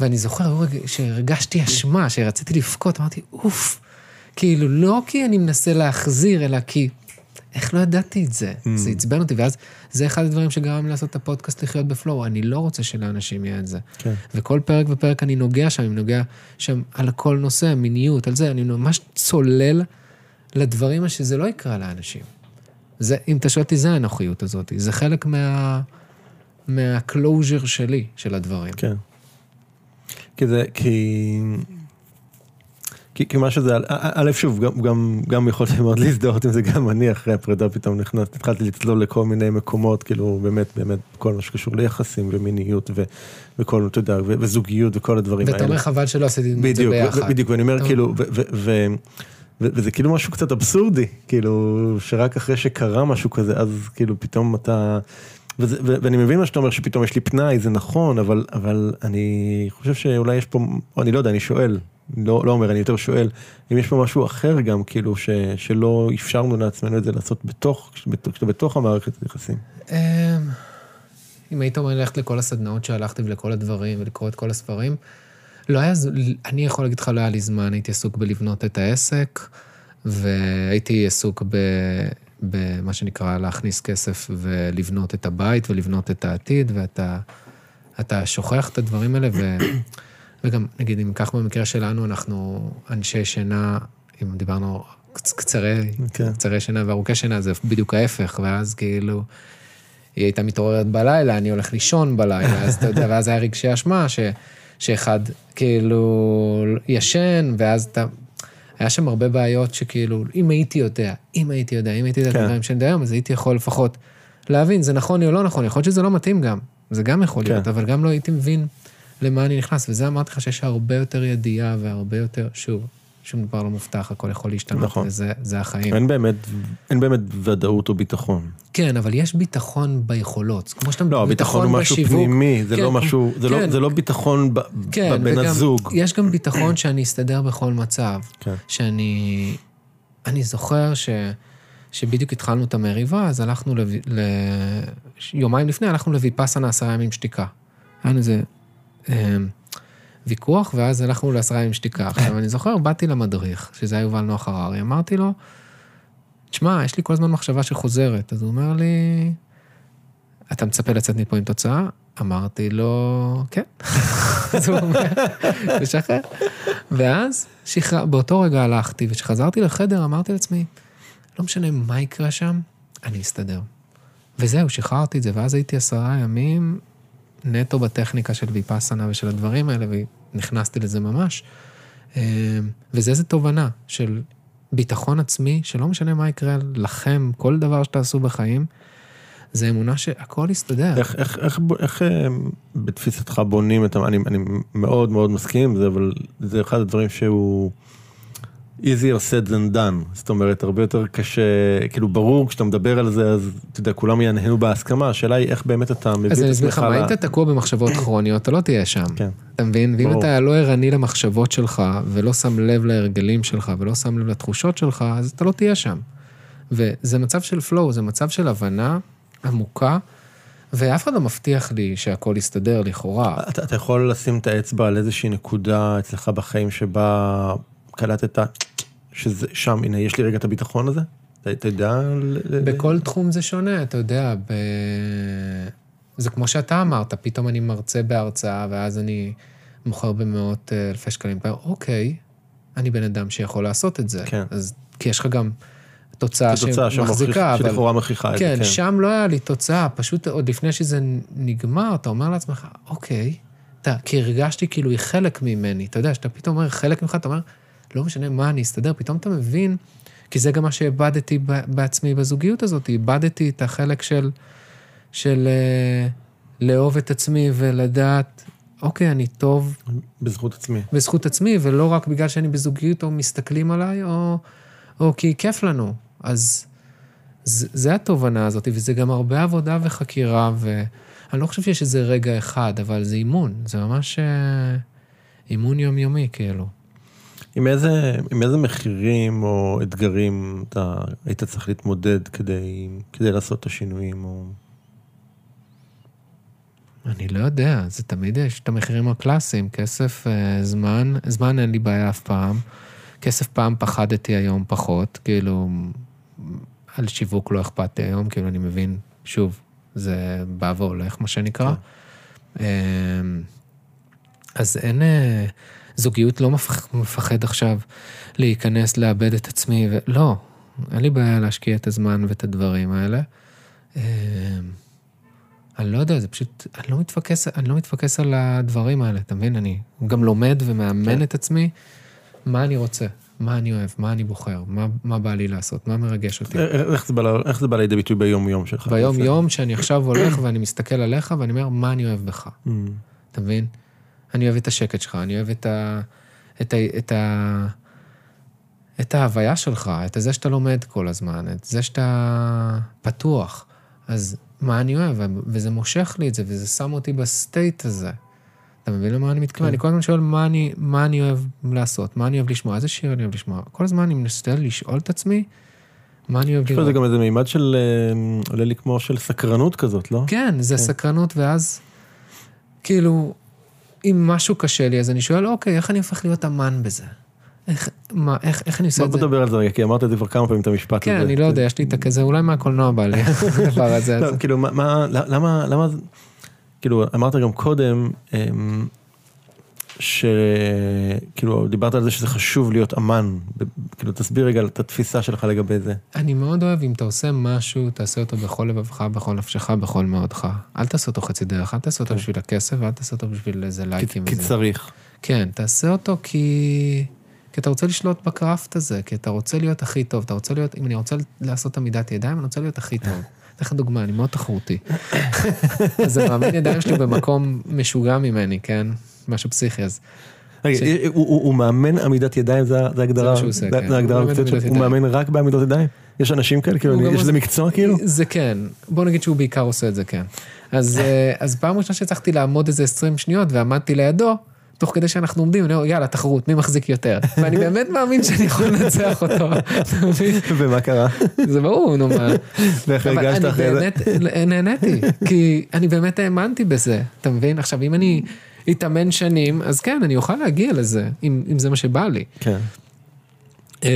B: ואני זוכר שהרגשתי אשמה, שרציתי לבכות, אמרתי, אוף, כאילו, לא כי אני מנסה להחזיר, אלא כי, איך לא ידעתי את זה? זה עצבן אותי, ואז זה אחד הדברים שגרם לי לעשות את הפודקאסט לחיות בפלואו, אני לא רוצה שלאנשים יהיה את זה.
C: כן.
B: וכל פרק ופרק אני נוגע שם, אני נוגע שם על כל נושא, מיניות, על זה, אני ממש צולל לדברים שזה לא יקרה לאנשים. זה, אם אתה שואל אותי, זה האנוכיות הזאת, זה חלק מה... מהקלוז'ר שלי, של הדברים.
C: כן. כי זה, כי... כי, כי מה שזה, א- שוב, גם, גם, גם יכולתי מאוד להזדהות עם זה, גם אני אחרי הפרידה פתאום נכנס, התחלתי לצלול לכל מיני מקומות, כאילו, באמת, באמת, כל מה שקשור ליחסים ומיניות ו, וכל, אתה יודע, וזוגיות וכל הדברים
B: ואתה
C: האלה.
B: אומר, חבל שלא עשיתי את זה ביחד.
C: בדיוק, ואני אומר, כאילו, ו- ו- ו- ו- וזה כאילו משהו קצת אבסורדי, כאילו, שרק אחרי שקרה משהו כזה, אז כאילו פתאום אתה... ואני מבין מה שאתה אומר, שפתאום יש לי פנאי, זה נכון, אבל, אבל אני חושב שאולי יש פה, אני לא יודע, אני שואל, לא, לא אומר, אני יותר שואל, אם יש פה משהו אחר גם, כאילו, ש, שלא אפשרנו לעצמנו את זה לעשות בתוך, בתוך, בתוך המערכת היחסים.
B: אמ, אם היית אומר ללכת לכל הסדנאות שהלכתי ולכל הדברים ולקרוא את כל הספרים, לא היה, אני יכול להגיד לך, לא היה לי זמן, הייתי עסוק בלבנות את העסק, והייתי עסוק במה שנקרא להכניס כסף ולבנות את הבית ולבנות את העתיד, ואתה אתה שוכח את הדברים האלה, ו, וגם, נגיד, אם כך במקרה שלנו, אנחנו אנשי שינה, אם דיברנו קצ- קצרי,
C: כן.
B: קצרי שינה וארוכי שינה, זה בדיוק ההפך, ואז כאילו, היא הייתה מתעוררת בלילה, אני הולך לישון בלילה, אז אתה יודע, ואז היה רגשי אשמה, ש, שאחד כאילו ישן, ואז אתה... היה שם הרבה בעיות שכאילו, אם הייתי יודע, אם הייתי יודע, אם הייתי יודע את
C: כן.
B: הדברים שאני יודע היום, אז הייתי יכול לפחות להבין, זה נכון לי או לא נכון, יכול להיות שזה לא מתאים גם, זה גם יכול
C: כן.
B: להיות, אבל גם לא הייתי מבין למה אני נכנס, וזה אמרתי לך שיש הרבה יותר ידיעה והרבה יותר, שוב, שום דבר לא מובטח, הכל יכול להשתנות,
C: נכון.
B: וזה זה החיים.
C: אין באמת, אין באמת ודאות או ביטחון.
B: כן, אבל יש ביטחון ביכולות, כמו שאתה
C: לא, הביטחון הוא משהו
B: בשיווק.
C: פנימי, זה
B: כן,
C: לא משהו, זה לא-
B: כן.
C: זה לא ביטחון ב-
B: כן,
C: בבן הזוג.
B: יש גם ביטחון שאני אסתדר בכל מצב.
C: כן.
B: שאני... אני זוכר ש... שבדיוק התחלנו את המריבה, אז הלכנו לב... ל... יומיים לפני הלכנו לויפאסנה עשרה ימים שתיקה. היה לנו איזה אה, ויכוח, ואז הלכנו לעשרה ימים שתיקה. עכשיו, אני זוכר, באתי למדריך, שזה היה יובל נוח הררי, אמרתי לו, תשמע, יש לי כל הזמן מחשבה שחוזרת. אז הוא אומר לי, אתה מצפה לצאת מפה עם תוצאה? אמרתי לו, כן. אז הוא אומר, תשחרר. ואז שחרר, באותו רגע הלכתי, וכשחזרתי לחדר אמרתי לעצמי, לא משנה מה יקרה שם, אני אסתדר. וזהו, שחררתי את זה, ואז הייתי עשרה ימים נטו בטכניקה של ויפאסנה ושל הדברים האלה, ונכנסתי לזה ממש. אה, וזה איזה תובנה של ביטחון עצמי, שלא משנה מה יקרה לכם, כל דבר שתעשו בחיים, זה אמונה שהכל יסתדר.
C: איך, איך, איך, איך אה, בתפיסתך בונים את ה... אני, אני מאוד מאוד מסכים עם זה, אבל זה אחד הדברים שהוא easier said than done. זאת אומרת, הרבה יותר קשה, כאילו ברור, כשאתה מדבר על זה, אז אתה יודע, כולם יענהנו בהסכמה, השאלה היא איך באמת אתה מביא את
B: אז
C: עצמך
B: אני אסביר לך, מה, אם אתה תקוע במחשבות כרוניות, אתה לא תהיה שם.
C: כן.
B: אתה מבין? ואם
C: ברור.
B: אתה לא ערני למחשבות שלך, ולא שם לב להרגלים שלך, ולא שם לב לתחושות שלך, אז אתה לא תהיה שם. וזה מצב של flow, זה מצב של הבנה עמוקה, ואף אחד לא מבטיח לי שהכל יסתדר לכאורה.
C: אתה, אתה יכול לשים את האצבע על איזושהי נקודה אצלך בחיים שבה קלטת שזה שם, הנה, יש לי רגע את הביטחון הזה? אתה, יודע?
B: בכל תחום זה שונה, אתה יודע, ב... זה כמו שאתה אמרת, פתאום אני מרצה בהרצאה, ואז אני מוכר במאות אה, אלפי שקלים. אוקיי, אני בן אדם שיכול לעשות את זה.
C: כן.
B: אז, כי יש לך גם תוצאה
C: תוצאה
B: שמחזיקה, אבל...
C: שלכאורה מכריחה את זה,
B: כן,
C: כן.
B: שם לא היה לי תוצאה, פשוט עוד לפני שזה נגמר, אתה אומר לעצמך, אוקיי, אתה, כי הרגשתי כאילו היא חלק ממני, אתה יודע, שאתה פתאום אומר חלק ממך, אתה אומר, לא משנה מה, אני אסתדר, פתאום אתה מבין, כי זה גם מה שאיבדתי בעצמי בזוגיות הזאת, איבדתי את החלק של, של אה, לאהוב את עצמי ולדעת, אוקיי, אני טוב
C: בזכות עצמי.
B: בזכות עצמי, ולא רק בגלל שאני בזוגיות או מסתכלים עליי, או, או כי כיף לנו. אז זה, זה התובנה הזאת, וזה גם הרבה עבודה וחקירה, ואני לא חושב שיש איזה רגע אחד, אבל זה אימון, זה ממש אה, אימון יומיומי, כאילו.
C: עם איזה, עם איזה מחירים או אתגרים אתה היית צריך להתמודד כדי, כדי לעשות את השינויים? או...
B: אני לא יודע, זה תמיד יש את המחירים הקלאסיים, כסף, אה, זמן, זמן אין לי בעיה אף פעם. כסף פעם פחדתי היום פחות, כאילו, על שיווק לא אכפת לי היום, כאילו, אני מבין, שוב, זה בא והולך, מה שנקרא. אה, אז אין, אה, זוגיות לא מפח- מפחד עכשיו להיכנס, לאבד את עצמי, ולא, אין לי בעיה להשקיע את הזמן ואת הדברים האלה. אה, אני לא יודע, זה פשוט, אני לא מתפקס, אני לא מתפקס על הדברים האלה, אתה מבין? אני גם לומד ומאמן
C: כן.
B: את עצמי, מה אני רוצה, מה אני אוהב, מה אני בוחר, מה, מה בא לי לעשות, מה מרגש אותי.
C: איך, איך, זה בא, איך זה בא לידי ביטוי ביום-יום שלך?
B: ביום יום שאני עכשיו הולך ואני מסתכל עליך ואני אומר, מה אני אוהב בך,
C: Mm.
B: אתה מבין? אני אוהב את השקט שלך, אני אוהב את ה... את ה... את ה... את ההוויה שלך, את זה שאתה לומד כל הזמן, את זה שאתה פתוח. אז מה אני אוהב? וזה מושך לי את זה, וזה שם אותי ב state הזה. אתה מבין למה אני מתכוון?
C: כן.
B: אני כל הזמן שואל מה אני, מה אני אוהב לעשות, מה אני אוהב לשמוע, איזה שיר אני אוהב לשמוע. כל הזמן אני מנסה לשאול את עצמי, מה אני אוהב
C: יש
B: לראות.
C: בזה גם איזה מימד של, אה, עולה לי כמו של סקרנות כזאת, לא?
B: כן, זה סקרנות, ואז, כאילו, אם משהו קשה לי, אז אני שואל, אוקיי, איך אני הופך להיות אמן בזה? איך, מה, איך, איך אני עושה
C: בוא
B: את זה?
C: נדבר על זה רגע, כי אמרת את זה כבר כמה פעמים, את המשפט הזה.
B: כן, אני לא יודע, יש לי את הכזה, אולי מהקולנוע בא לי, הדבר הזה.
C: לא, כאילו, מה- מה, למה, למה, כאילו, אמרת גם קודם, אמ, שכאילו, דיברת על זה שזה חשוב להיות אמן, כאילו, תסביר רגע את התפיסה שלך לגבי זה.
B: אני מאוד אוהב, אם אתה עושה משהו, תעשה אותו בכל לבבך, בכל נפשך, בכל מאודך. אל תעשה אותו חצי דרך, אל תעשה אותו בשביל הכסף, ואל תעשה אותו בשביל איזה
C: כי,
B: לייקים
C: כי
B: וזה.
C: צריך.
B: כן, תעשה אותו כי... כי אתה רוצה לשלוט בקראפט הזה, כי אתה רוצה להיות הכי טוב, אתה רוצה להיות, אם אני רוצה לעשות עמידת ידיים, אני רוצה להיות הכי טוב. אתן לך דוגמה, אני מאוד תחרותי. אז המאמן ידיים שלי במקום משוגע ממני, כן? משהו פסיכי, אז
C: רגע,
B: ש-
C: הוא, מאמן עמידת ידיים, זה זה הגדרה,
B: מה שהוא עושה,
C: זה-
B: כן.
C: זה הגדרה
B: הוא מאמן
C: המקצועית שלו? הוא. מאמן רק בעמידות ידיים? יש אנשים כאלה, כאילו, יש לזה מקצוע כאילו?
B: זה כן, בוא נגיד שהוא בעיקר עושה את זה, כן. אז, אה, פעם ראשונה שהצלחתי לעמוד איזה 20 שניות ועמדתי לידו, תוך כדי שאנחנו עומדים, אני אומר, יאללה, תחרות, מי מחזיק יותר? ואני באמת מאמין שאני יכול לנצח אותו?
C: ומה קרה?
B: זה ברור, נו מה.
C: ואיך הרגשת אחרי זה?
B: נהניתי, כי אני באמת האמנתי בזה, אתה מבין? עכשיו, אם אני אתאמן שנים, אז כן, אני אוכל להגיע לזה, אם, אם זה מה שבא לי.
C: כן.
B: אמ,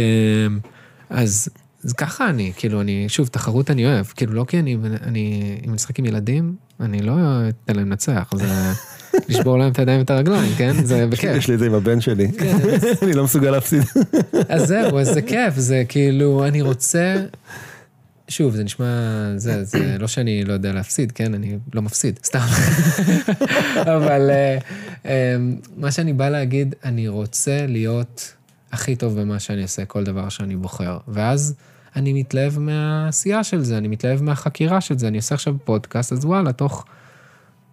B: אז, אז ככה אני, כאילו, אני, שוב, תחרות אני אוהב, כאילו, לא כי אני, אני, אם אני משחק עם ילדים, אני לא אתן להם לנצח, זה לשבור להם את הידיים ואת הרגליים, כן? זה בכיף.
C: יש לי את זה עם הבן שלי,
B: כן,
C: אני לא מסוגל להפסיד.
B: אז זהו, אז זה כיף, זה כאילו, אני רוצה... שוב, זה נשמע, זה, זה לא שאני לא יודע להפסיד, כן? אני לא מפסיד, סתם. אבל אה, אה, מה שאני בא להגיד, אני רוצה להיות הכי טוב במה שאני עושה, כל דבר שאני בוחר. ואז אני מתלהב מהעשייה של זה, אני מתלהב מהחקירה של זה. אני עושה עכשיו פודקאסט, אז וואלה, תוך,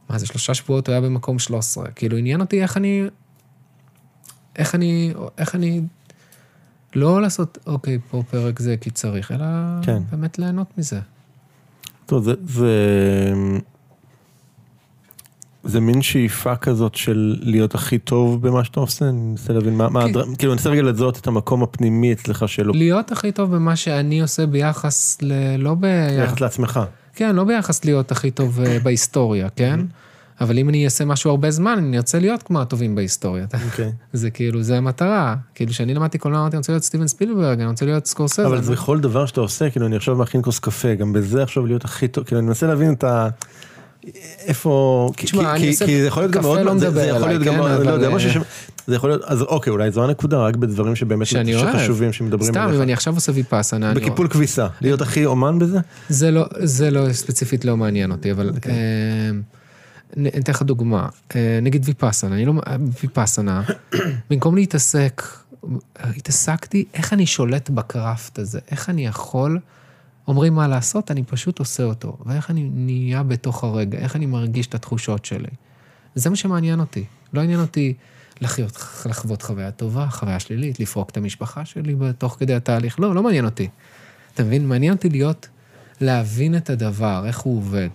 B: מה זה, שלושה שבועות הוא היה במקום 13. כאילו, עניין אותי איך אני, איך אני, איך אני לא לעשות, אוקיי, פה פרק זה כי צריך, אלא
C: כן.
B: באמת ליהנות מזה.
C: טוב, זה, זה, זה מין שאיפה כזאת של להיות הכי טוב במה שאתה עושה, אני מנסה להבין מה, מה
B: כן.
C: הדר... כאילו אני מנסה רגע לזהות את המקום הפנימי אצלך שלו,
B: להיות הכי טוב במה שאני עושה ביחס ל... לא ב...
C: ביחס לעצמך.
B: כן, לא ביחס להיות הכי טוב אה, בהיסטוריה, כן? אבל אם אני אעשה משהו הרבה זמן, אני ארצה להיות כמו הטובים בהיסטוריה.
C: אוקיי.
B: זה כאילו, זה המטרה. כאילו, כשאני למדתי קולנוע, אמרתי, אני רוצה להיות סטיבן ספילברג, אני רוצה להיות סקורסזה.
C: אבל זה
B: לא-
C: בכל דבר שאתה עושה, כאילו אני עכשיו מכין כוס קפה, גם בזה עכשיו להיות הכי טוב, כאילו אני מנסה להבין את ה... איפה,
B: תשמע,
C: כי-
B: אני
C: כי-
B: עושה-
C: כי זה יכול להיות גם
B: קפה
C: מאוד,
B: לא
C: זה- זה יכול להיות גם,
B: כן,
C: מאוד- לא
B: אבל,
C: יודע, משהו
B: אה,
C: ש... זה יכול להיות, אז אוקיי, אולי זו הנקודה, רק בדברים שבאמת. שחשובים, שמדברים
B: סתם, אם. אני עכשיו עושה ויפאסנה, אני...
C: בקיפול כביסה, להיות הכי אומן בזה?
B: זה לא, זה לא, ספציפית לא מעניין אותי, אבל
C: אוקיי.
B: אני אתן לך דוגמה. אה, נגיד ויפאסנה, אני לא, ויפאסנה, במקום להתעסק, התעסקתי איך אני שולט בקראפט הזה, איך אני יכול, אומרים מה לעשות, אני פשוט עושה אותו, ואיך אני נהיה בתוך הרגע, איך אני מרגיש את התחושות שלי. זה מה שמעניין אותי. לא עניין אותי לחיות, לחוות חוויה טובה, חוויה שלילית, לפרוק את המשפחה שלי בתוך כדי התהליך. לא, לא מעניין אותי. אתה מבין? מעניין אותי להיות, להבין את הדבר, איך הוא עובד,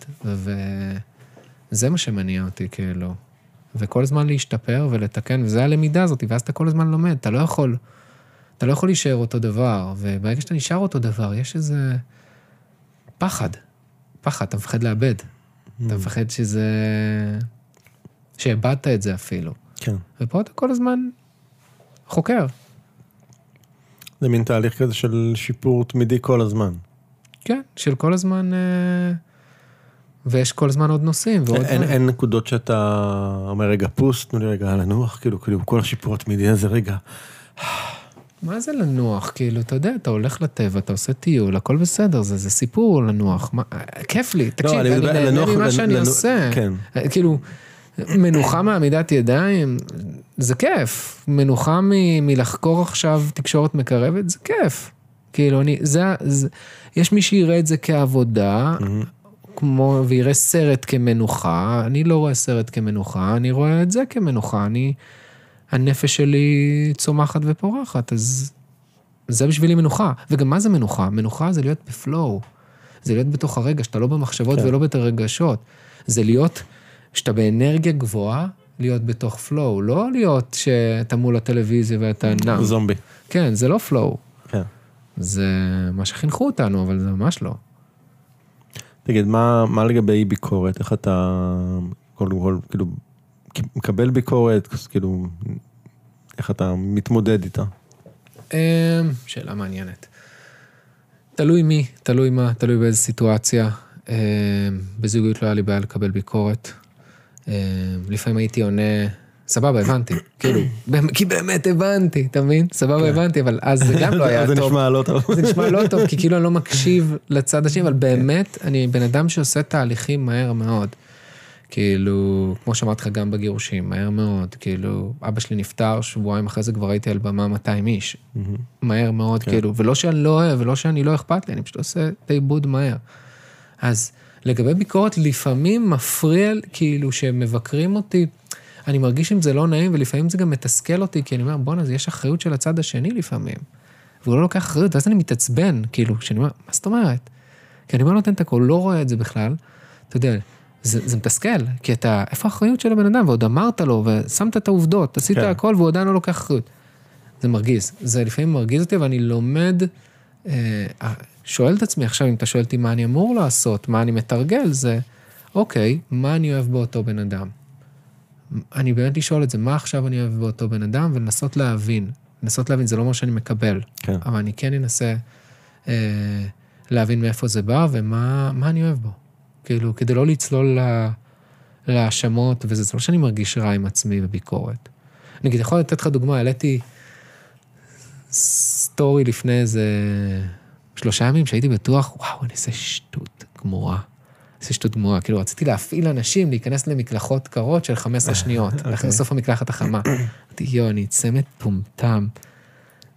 B: וזה מה שמניע אותי, כאילו. וכל הזמן להשתפר ולתקן, וזה הלמידה הזאת, ואז אתה כל הזמן לומד, אתה לא יכול, אתה לא יכול להישאר אותו דבר, וברגע שאתה נשאר אותו דבר, יש איזה פחד. פחד, אתה מפחד לאבד. אתה מפחד שזה... שאיבדת את זה אפילו.
C: כן.
B: ופה אתה כל הזמן חוקר.
C: זה מין תהליך כזה של שיפור תמידי כל הזמן.
B: כן, של כל הזמן... אה, ויש כל הזמן עוד נושאים ועוד...
C: אין, אין נקודות שאתה אומר רגע פוס, תנו לי רגע לנוח, כאילו, כאילו כל השיפור התמידי הזה רגע.
B: מה זה לנוח? כאילו, אתה יודע, אתה הולך לטבע, אתה עושה טיול, הכל בסדר, זה, זה סיפור לנוח. מה, כיף לי, תקשיב,
C: אני
B: אני,
C: על
B: נהנה
C: לנוח,
B: ממה
C: לנ-
B: שאני
C: לנ-
B: עושה.
C: כן.
B: כאילו, מנוחה מעמידת ידיים, זה כיף. מנוחה מ- מלחקור עכשיו תקשורת מקרבת, זה כיף. כאילו, אני, זה, זה, יש מי שיראה את זה כעבודה, כמו, ויראה סרט כמנוחה, אני לא רואה סרט כמנוחה, אני רואה את זה כמנוחה, אני, הנפש שלי צומחת ופורחת, אז זה בשבילי מנוחה. וגם מה זה מנוחה? מנוחה זה להיות בפלואו. זה להיות בתוך הרגע, שאתה לא במחשבות
C: כן.
B: ולא ברגשות. זה להיות, שאתה באנרגיה גבוהה, להיות בתוך פלואו, לא להיות שאתה מול הטלוויזיה ואתה נם.
C: זומבי.
B: כן, זה לא פלואו.
C: כן.
B: זה מה שחינכו אותנו, אבל זה ממש לא.
C: תגיד, מה, מה לגבי ביקורת? איך אתה, קודם כל, כאילו, מקבל ביקורת, כאילו, איך אתה מתמודד איתה?
B: אמ, שאלה מעניינת. תלוי מי, תלוי מה, תלוי באיזה סיטואציה. אמ, בזוגיות לא היה לי בעיה לקבל ביקורת. אמ, לפעמים הייתי עונה, סבבה, הבנתי, כאילו, כי באמת הבנתי, אתה מבין? סבבה, הבנתי, אבל אז זה גם לא היה
C: זה
B: טוב.
C: נשמע לא טוב.
B: זה נשמע לא טוב, כי כאילו אני לא מקשיב לצד השני, אבל באמת, אני בן אדם שעושה תהליכים מהר מאוד. כאילו, כמו שאמרתי לך, גם בגירושים, מהר מאוד. כאילו, אבא שלי נפטר, שבועיים אחרי זה כבר הייתי על במה 200 איש. מהר מאוד, כאילו, ולא שאני לא אוהב, ולא שאני לא אכפת לי, אני פשוט עושה את העיבוד מהר. אז לגבי ביקורת, לפעמים מפריע, כאילו, שמבקרים אותי, אני מרגיש אם זה לא נעים, ולפעמים זה גם מתסכל אותי, כי אני אומר, בואנה, יש אחריות של הצד השני לפעמים. והוא לא לוקח אחריות, ואז אני מתעצבן, כאילו, כשאני אומר, מה זאת אומרת? כי אני אומר, נותן את הכל, הוא לא רואה את זה בכלל. אתה יודע, זה, זה מתסכל, כי אתה, איפה האחריות של הבן אדם? ועוד אמרת לו, ושמת את העובדות, עשית
C: כן.
B: הכל, והוא עדיין לא לוקח אחריות. זה מרגיז. זה לפעמים מרגיז אותי, ואני לומד, אה, שואל את עצמי עכשיו, אם אתה שואל אותי מה אני אמור לעשות, מה אני מתרגל, זה, אוקיי, מה אני אוהב באותו בן אדם? אני באמת לשאול את זה, מה עכשיו אני אוהב באותו בן אדם, ולנסות להבין. לנסות להבין, זה לא אומר שאני מקבל,
C: כן.
B: אבל אני כן אנסה אה, להבין מאיפה זה בא ומה מה אני אוהב בו. כאילו, כדי לא לצלול ל- להאשמות, וזה זה לא שאני מרגיש רע עם עצמי וביקורת. נגיד, יכול לתת לך דוגמה, העליתי סטורי לפני איזה שלושה ימים, שהייתי בטוח, וואו, אני אעשה שטות גמורה. שטות גמורה, כאילו רציתי להפעיל אנשים להיכנס למקלחות קרות של 15 שניות, okay. לסוף המקלחת החמה. אמרתי, יואו, אני אצא מטומטם.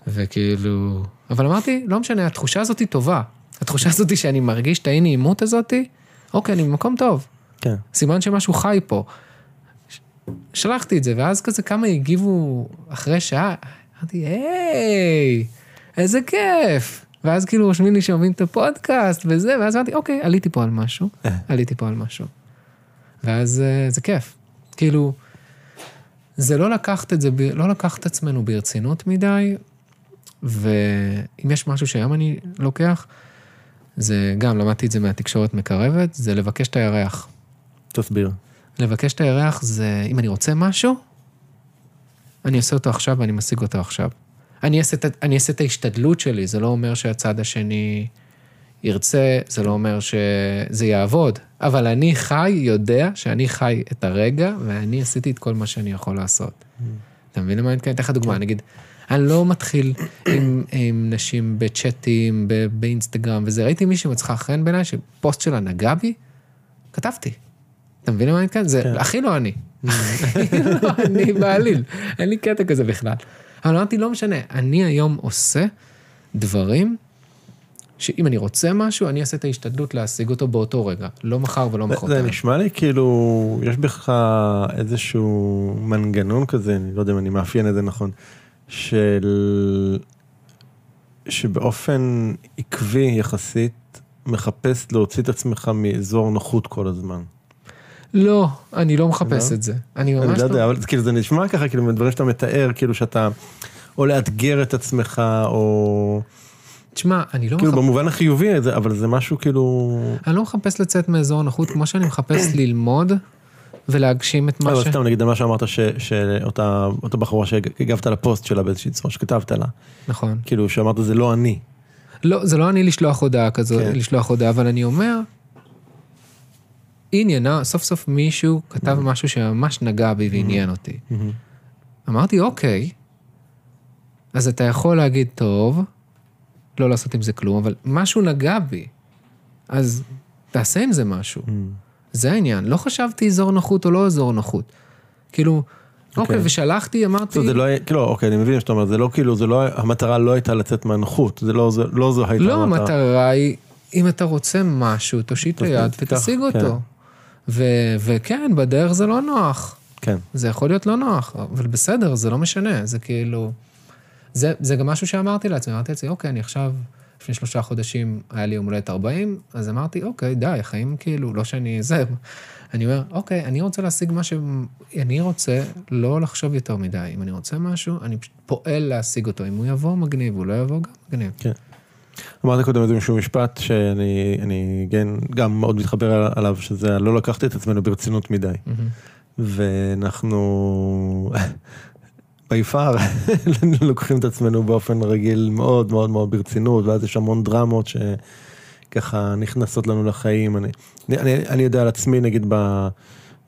B: וכאילו... אבל אמרתי, לא משנה, התחושה הזאת היא טובה. התחושה הזאת היא שאני מרגיש את האי נעימות הזאת, אוקיי, אני במקום טוב.
C: כן.
B: סימן שמשהו חי פה. שלחתי את זה, ואז כזה כמה הגיבו אחרי שעה, אמרתי, היי, איזה כיף. ואז כאילו רושמים לי שאומרים את הפודקאסט וזה, ואז אמרתי, אוקיי, עליתי פה על משהו, עליתי פה על משהו. ואז אה, זה כיף. כאילו, זה לא לקחת את זה, לא לקחת את עצמנו ברצינות מדי, ואם יש משהו שהיום אני לוקח, זה גם, למדתי את זה מהתקשורת מקרבת, זה לבקש את הירח.
C: תסביר.
B: לבקש את הירח זה, אם אני רוצה משהו, אני עושה אותו עכשיו ואני משיג אותו עכשיו. אני אעשה, אני אעשה את ההשתדלות שלי, זה לא אומר שהצד השני ירצה, זה לא אומר שזה יעבוד, אבל אני חי, יודע שאני חי את הרגע, ואני עשיתי את כל מה שאני יכול לעשות. אתה מבין למה אני מתכוון? אתן לך דוגמה, נגיד, אני לא מתחיל עם, עם נשים בצ'אטים, באינסטגרם וזה, ראיתי מישהי מצחה חן בעיניי, שפוסט שלה נגע בי, כתבתי. אתה מבין למה אני מתכוון? זה
C: כן.
B: הכי לא אני. הכי לא אני בעליל, אין לי קטע כזה בכלל. אבל אמרתי, לא משנה, אני היום עושה דברים שאם אני רוצה משהו, אני אעשה את ההשתדלות להשיג אותו באותו רגע, לא מחר ולא
C: זה- זה
B: מחרתיים.
C: נשמע לי כאילו, יש בך איזשהו מנגנון כזה, אני לא יודע אם אני מאפיין את זה נכון, של... שבאופן עקבי יחסית מחפש להוציא את עצמך מאזור נוחות כל הזמן.
B: לא, אני לא מחפש
C: לא?
B: את זה. אני
C: אני
B: ממש
C: לא
B: לא...
C: יודע, אבל כאילו זה נשמע ככה, כאילו מדברים שאתה מתאר, כאילו שאתה או לאתגר את עצמך, או
B: תשמע, אני לא
C: כאילו
B: מחפש...
C: במובן החיובי, אבל זה משהו כאילו...
B: אני לא מחפש לצאת מאזור הנוחות, כמו שאני מחפש ללמוד ולהגשים את מה
C: אבל
B: ש...
C: סתם נגיד מה שאמרת, שאותה אותה בחורה שהגבת לפוסט שלה באיזושהי צורה, שכתבת לה,
B: נכון.
C: כאילו שאמרת זה לא אני.
B: לא, זה לא אני לשלוח הודעה כזו,
C: כן.
B: לשלוח הודעה, אבל אני אומר, עניינה, סוף סוף מישהו כתב משהו שממש נגע בי ועניין אותי. אמרתי, אוקיי, אז אתה יכול להגיד, טוב, לא לעשות עם זה כלום, אבל משהו נגע בי, אז תעשה עם זה משהו. זה העניין. לא חשבתי אזור נוחות או לא אזור נוחות. כאילו, אוקיי,
C: אוקיי.
B: ושלחתי, אמרתי,
C: זה לא היה, כאילו, אוקיי, אני מבין שאתה אומר, זה לא כאילו, זה לא, המטרה לא הייתה לצאת מהנוחות, זה לא, זה, לא זו הייתה
B: לא, המטרה היא, אם אתה רוצה משהו, תושיט ליד
C: תיקח,
B: ותשיג
C: כן.
B: אותו. ו- וכן, בדרך זה לא נוח.
C: כן,
B: זה יכול להיות לא נוח, אבל בסדר, זה לא משנה, זה כאילו... זה, זה גם משהו שאמרתי לעצמי, אמרתי לעצמי, אוקיי, אני עכשיו, לפני שלושה חודשים היה לי יום הולדת 40, אז אמרתי, אוקיי, די, החיים כאילו, לא שאני זה, אני אומר, אוקיי, אני רוצה להשיג מה שאני רוצה, לא לחשוב יותר מדי. אם אני רוצה משהו, אני פשוט פועל להשיג אותו. אם הוא יבוא, מגניב, הוא לא יבוא, גם מגניב.
C: כן. אמרת קודם איזשהו משפט שאני אני, כן, גם מאוד מתחבר עליו, שזה לא לקחת את עצמנו ברצינות מדי. ואנחנו, בי פאר, לוקחים את עצמנו באופן רגיל מאוד מאוד מאוד ברצינות, ואז יש המון דרמות שככה נכנסות לנו לחיים. אני, אני, אני יודע על עצמי, נגיד, ב,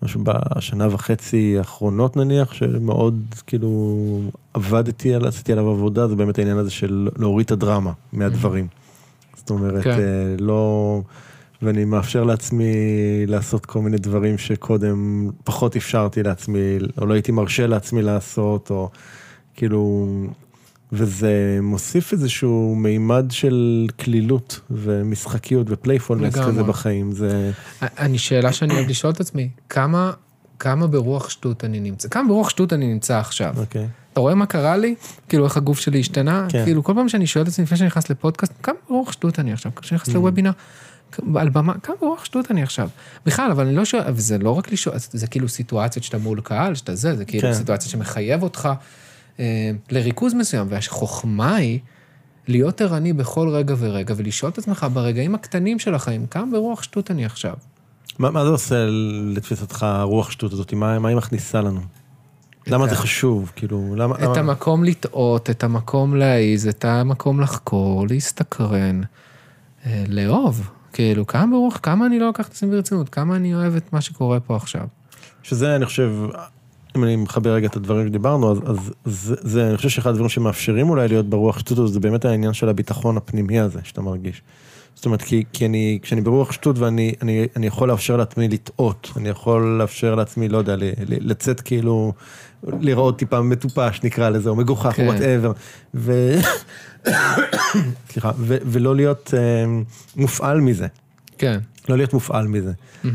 C: משהו בשנה וחצי האחרונות נניח, שמאוד כאילו עבדתי על, עשיתי עליו עבודה, זה באמת העניין הזה של להוריד את הדרמה מהדברים. זאת אומרת,
B: כן.
C: אה, לא... ואני מאפשר לעצמי לעשות כל מיני דברים שקודם פחות אפשרתי לעצמי, או לא הייתי מרשה לעצמי לעשות, או כאילו... וזה מוסיף איזשהו מימד של קלילות ומשחקיות ופלייפולנס. כזה בחיים. זה...
B: אני, שאלה שאני אוהב לשאול את עצמי, כמה, כמה ברוח שטות אני נמצא? כמה ברוח שטות אני נמצא עכשיו?
C: אוקיי.
B: אתה רואה מה קרה לי? כאילו איך הגוף שלי השתנה?
C: כן.
B: כאילו כל פעם שאני שואל את עצמי לפני שאני נכנס לפודקאסט, כמה ברוח שטות אני עכשיו? כשאני נכנס לוובינר, על במה, כמה ברוח שטות אני עכשיו? בכלל, אבל אני לא שואל, וזה לא רק לשאול, זה כאילו סיטואציות שאתה מול קהל, שאתה זה, זה כאילו
C: כן.
B: סיטואציה שמחייב אותך אה, לריכוז מסוים, והחוכמה היא להיות ערני בכל רגע ורגע, ולשאול את עצמך ברגעים הקטנים של החיים, כמה ברוח שטות אני עכשיו?
C: מה, מה זה עושה לתפיסתך הרוח שטות הזאת? מה, מה היא מכניסה לנו? למה זה חשוב? כאילו, למה...
B: את
C: למה...
B: המקום לטעות, את המקום להעיז, את המקום לחקור, להסתקרן, אה, לאהוב. כאילו, כמה ברוח, כמה אני לא לוקח את עצמי ברצינות, כמה אני אוהב את מה שקורה פה עכשיו.
C: שזה, אני חושב, אם אני מחבר רגע את הדברים שדיברנו, אז, אז זה, זה, אני חושב שאחד הדברים שמאפשרים אולי להיות ברוח שטות זה באמת העניין של הביטחון הפנימי הזה שאתה מרגיש. זאת אומרת, כי, כי אני, כשאני ברוח שטות ואני אני, אני יכול לאפשר לעצמי לטעות, אני יכול לאפשר לעצמי, לא יודע, לצאת כאילו, לראות טיפה מטופש נקרא לזה, או מגוחך,
B: כן.
C: וואטאבר, ו... סליחה, ו, ולא להיות אה, מופעל מזה.
B: כן.
C: לא להיות מופעל מזה. אמ,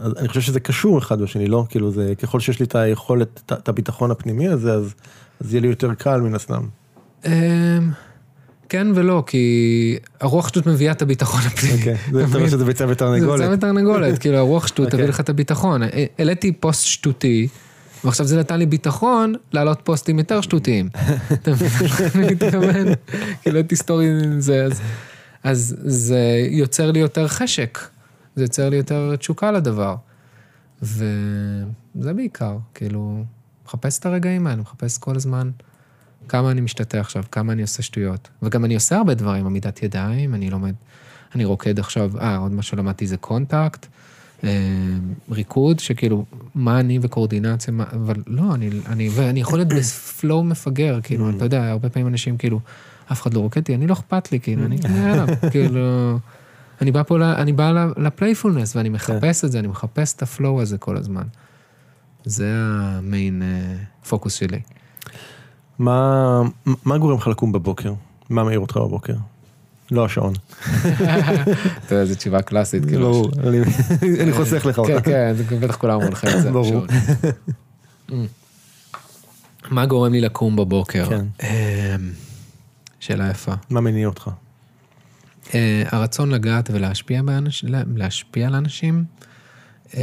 C: אז אני חושב שזה קשור אחד בשני, לא? כאילו זה, ככל שיש לי את היכולת, את- הביטחון הפנימי הזה, אז, אז יהיה לי יותר קל מן הסתם.
B: אמ, כן ולא, כי הרוח שטות מביאה את הביטחון הפנימי.
C: אוקיי, זה- אתה אומר? שזה ביצה
B: זה
C: ותרנגולת.
B: ביצה ותרנגולת, כאילו הרוח שטות
C: אוקיי.
B: תביא לך את הביטחון. ה- העליתי פוסט שטותי, ועכשיו זה נתן לי ביטחון להעלות פוסטים יותר שטותיים. אתה מבין אני מתכוון? כאילו העליתי סטורי זה, אז- זה יוצר לי יותר חשק, זה יוצר לי יותר תשוקה לדבר. וזה בעיקר, כאילו, מחפש את הרגעים האלה, מחפש כל הזמן כמה אני משתטה עכשיו, כמה אני עושה שטויות. וגם אני עושה הרבה דברים, עמידת ידיים, אני לומד, אני רוקד עכשיו, אה, עוד מה שלמדתי זה contact, ריקוד, שכאילו, מה אני וקואורדינציה, מה, אבל לא, אני, אני, ואני יכול להיות ב flow מפגר, כאילו, אתה יודע, הרבה פעמים אנשים כאילו, אף אחד לא רוקד אני לא אכפת לי, כאילו, אני יאללה, כאילו, אני בא פה, אני בא ל playfulness, ואני מחפש את זה, אני מחפש את ה flow הזה כל הזמן. זה המיין אה, פוקוס שלי.
C: מה, מה גורם לך לקום בבוקר? מה מעיר אותך בבוקר? לא השעון.
B: אתה יודע, זו תשובה קלאסית, כאילו.
C: ברור, אני- אני חוסך לך
B: כן,
C: אותה.
B: כן, זה בטח כולם אומרים לך את זה.
C: ברור.
B: Mm. מה גורם לי לקום בבוקר?
C: כן.
B: אמ, שאלה יפה.
C: מה מניע אותך?
B: אה, הרצון לגעת ולהשפיע באנש... להשפיע על אנשים, אה,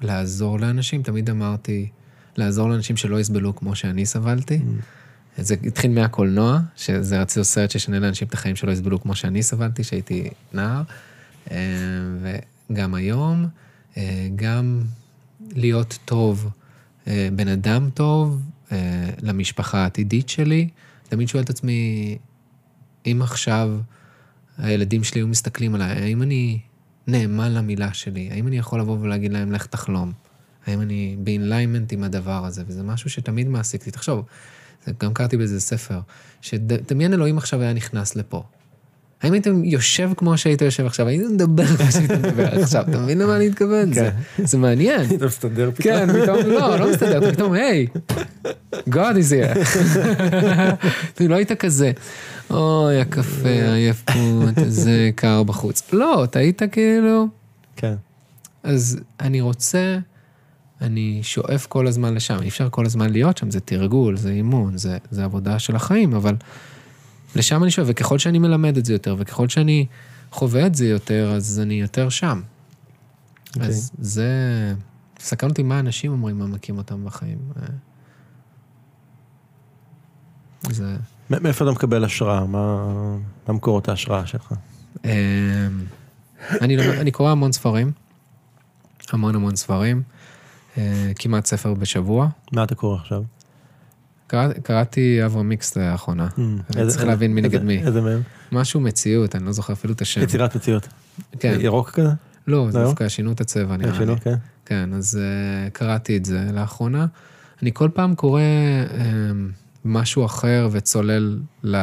B: לעזור לאנשים, תמיד אמרתי, לעזור לאנשים שלא יסבלו כמו שאני סבלתי. זה התחיל מהקולנוע, שזה רציתי סרט שישנה לאנשים את החיים שלא יסבלו כמו שאני סבלתי, שהייתי נער. אה, וגם היום, אה, גם להיות טוב, אה, בן אדם טוב, למשפחה העתידית שלי. תמיד שואל את עצמי, אם עכשיו הילדים שלי היו מסתכלים עליי, האם אני נאמן למילה שלי? האם אני יכול לבוא ולהגיד להם, לך תחלום? האם אני באינליימנט עם הדבר הזה? וזה משהו שתמיד מעסיק אותי. תחשוב, גם קראתי באיזה ספר, שדמיין אלוהים עכשיו היה נכנס לפה. האם הייתם יושב כמו שהיית יושב עכשיו? הייתם מדבר כמו שהיית מדבר עכשיו? אתה מבין למה אני מתכוון? זה- זה מעניין.
C: אתה מסתדר פתאום?
B: כן, פתאום, לא, לא מסתדר, פתאום, היי, God is here. לא היית כזה, אוי, הקפה, עייפות, איזה קר בחוץ. לא, אתה היית כאילו...
C: כן.
B: אז אני רוצה, אני שואף כל הזמן לשם, אי אפשר כל הזמן להיות שם, זה תרגול, זה אימון, זה, זה עבודה של החיים, אבל לשם אני שואף, וככל שאני מלמד את זה יותר, וככל שאני חווה את זה יותר, אז אני יותר שם.
C: אוקיי.
B: אז זה... סקרן אותי מה אנשים אומרים, מה מקים אותם בחיים. אה. זה...
C: מאיפה אתה מקבל השראה? מה מה מקורות ההשראה שלך?
B: אמ, אני, אני קורא המון ספרים, המון המון ספרים. אה, כמעט ספר בשבוע.
C: מה אתה קורא עכשיו?
B: קרא- קראתי אברהם מיקס לאחרונה. אני
C: איזה-
B: צריך להבין מי
C: איזה-
B: נגד מי.
C: איזה מהם?
B: משהו מציאות, אני לא זוכר אפילו את השם.
C: יצירת מציאות.
B: כן.
C: ירוק כזה?
B: לא, זה
C: לא?
B: דווקא שינו את הצבע, נראה לי.
C: שינו, כן.
B: כן, אז uh, קראתי את זה לאחרונה. אני כל פעם קורא um, משהו אחר וצולל ל,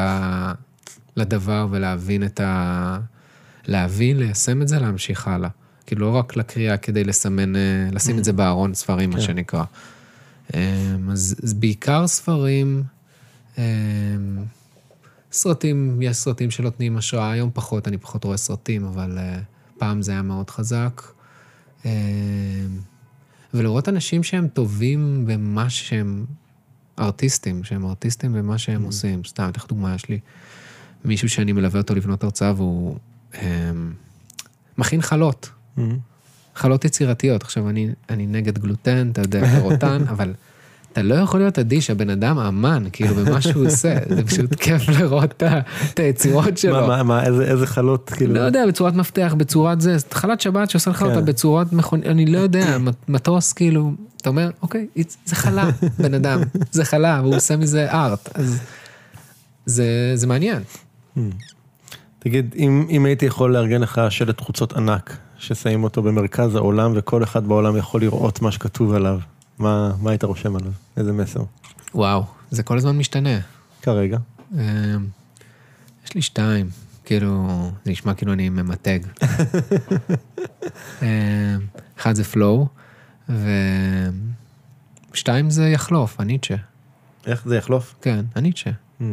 B: לדבר ולהבין את ה... להבין, ליישם את זה, להמשיך הלאה. כאילו, לא רק לקריאה כדי לסמן, uh, לשים את זה בארון ספרים, מה
C: כן.
B: שנקרא. Um, אז, אז בעיקר ספרים, um, סרטים, יש סרטים שנותנים השראה, היום פחות, אני פחות רואה סרטים, אבל uh, פעם זה היה מאוד חזק. אה, ולראות אנשים שהם טובים במה שהם ארטיסטים, שהם ארטיסטים במה שהם עושים. סתם, אתן לך דוגמה, יש לי מישהו שאני מלווה אותו לבנות הרצאה והוא אה, מכין חלות. חלות יצירתיות. עכשיו, אני, אני נגד גלוטן, אתה יודע, פירוטן, אבל אתה לא יכול להיות אדיש, הבן אדם אמן, כאילו, במה שהוא עושה. זה פשוט כיף לראות את היצירות שלו.
C: מה, מה, מה, איזה איזה חלות, כאילו?
B: לא יודע, בצורת מפתח, בצורת זה, חלת שבת שעושה לך
C: כן.
B: אותה בצורת מכונית, אני לא יודע, מטוס כאילו, אתה אומר, אוקיי, זה חלה, בן אדם, זה חלה, והוא עושה מזה ארט, אז זה, זה מעניין.
C: תגיד, אם, אם הייתי יכול לארגן לך שלט חוצות ענק, ששמים אותו במרכז העולם וכל אחד בעולם יכול לראות מה שכתוב עליו, מה, מה היית רושם עליו? איזה מסר?
B: וואו, זה כל הזמן משתנה.
C: כרגע.
B: אה, יש לי שתיים, כאילו, זה נשמע כאילו אני ממתג. אה, אחד זה פלואו, ושתיים זה יחלוף, הניטשה.
C: איך זה יחלוף?
B: כן, הניטשה.
C: Hmm,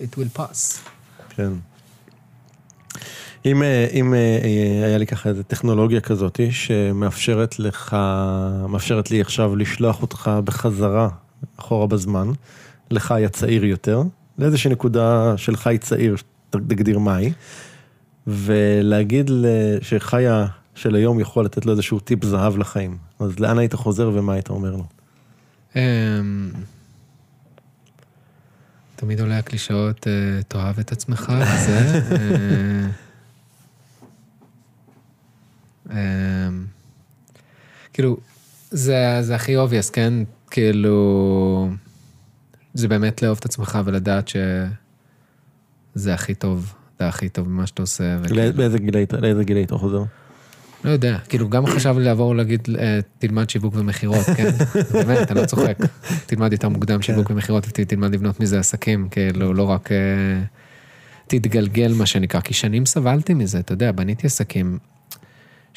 B: It will pass.
C: כן. אם, אה, אם אה, אה, היה לי ככה איזה טכנולוגיה כזאת שמאפשרת לך, מאפשרת לי עכשיו לשלוח אותך בחזרה אחורה בזמן, לחי הצעיר יותר, לאיזושהי נקודה של חי צעיר, תגדיר מהי, ולהגיד שחיה של היום יכול לתת לו איזשהו טיפ זהב לחיים. אז לאן היית חוזר ומה היית אומר לו?
B: אמ, תמיד עולה הקלישאות, אה, תאהב את עצמך, זה. אמ, כאילו, זה, זה הכי obvious, כן? כאילו, זה באמת לאהוב את עצמך ולדעת שזה הכי טוב, זה הכי טוב ממה שאתה עושה. וכאילו-
C: לא- באיזה גיל היית, לאיזה גיל היית חוזר?
B: לא יודע, כאילו גם חשב לעבור להגיד, אה, תלמד שיווק ומכירות, כן? באמת, אני לא צוחק. תלמד יותר מוקדם שיווק ומכירות ותלמד לבנות מזה עסקים, כאילו, לא רק אה, תתגלגל, מה שנקרא, כי שנים סבלתי מזה, אתה יודע, בניתי עסקים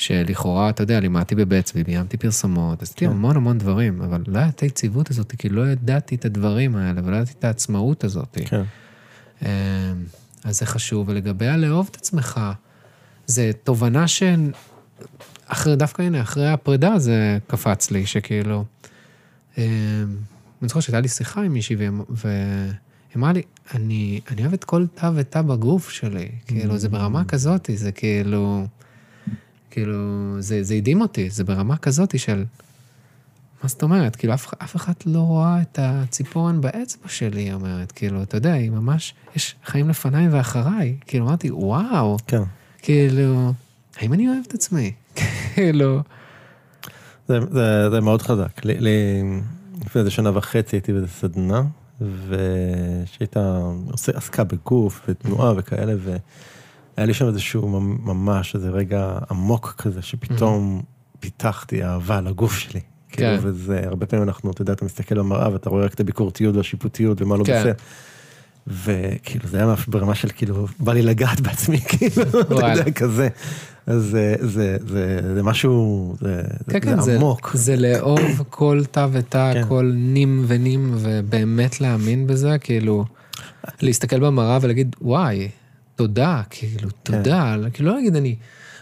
B: שלכאורה, אתה יודע, לימדתי בבצבי, ביימתי פרסומות, עשיתי המון המון דברים, אבל לא הייתה היציבות הזאת, כי לא ידעתי את הדברים האלה, ולא ידעתי את העצמאות הזאת.
C: כן.
B: אה, אז זה חשוב, ולגבי הלאהוב את עצמך, זה תובנה ש... אחרי, דווקא הנה, אחרי הפרידה זה קפץ לי, שכאילו... אה, אני זוכר שהייתה לי שיחה עם מישהי, והיא והיא אמרה לי, אני, אני אוהבת כל תא ותא בגוף שלי, כאילו, זה ברמה כזאת, זה כאילו... כאילו, זה, זה הדהים אותי, זה ברמה כזאת של... מה זאת אומרת? כאילו, אף, אף אחד לא רואה את הציפורן באצבע שלי, היא אומרת. כאילו, אתה יודע, היא ממש, יש חיים לפניי ואחריי. כאילו, אמרתי, וואו,
C: כן.
B: כאילו, האם אני אוהב את עצמי? כאילו,
C: זה, זה, זה מאוד חזק. לי, לי, לפני איזה שנה וחצי הייתי באיזה סדנה, ושהייתה עסקה בגוף ותנועה וכאלה, והיה לי שם איזשהו ממ- ממש איזה רגע עמוק כזה, שפתאום פיתחתי אהבה לגוף שלי. כאילו,
B: כן.
C: וזה, הרבה פעמים אנחנו, אתה יודע, אתה מסתכל במראה ואתה רואה רק את הביקורתיות והשיפוטיות ומה לא
B: כן.
C: בסדר. וכאילו זה היה ממש ברמה של כאילו, בא לי לגעת בעצמי, כאילו, אתה. יודע, כזה. אז זה, זה, זה, זה משהו, זה,
B: כן, כן,
C: זה
B: זה,
C: עמוק.
B: זה לאהוב כל תא ותא,
C: כן.
B: כל נים ונים, ובאמת להאמין בזה, כאילו, להסתכל במראה ולהגיד, וואי, תודה, כאילו,
C: כן.
B: תודה, כאילו, לא להגיד אני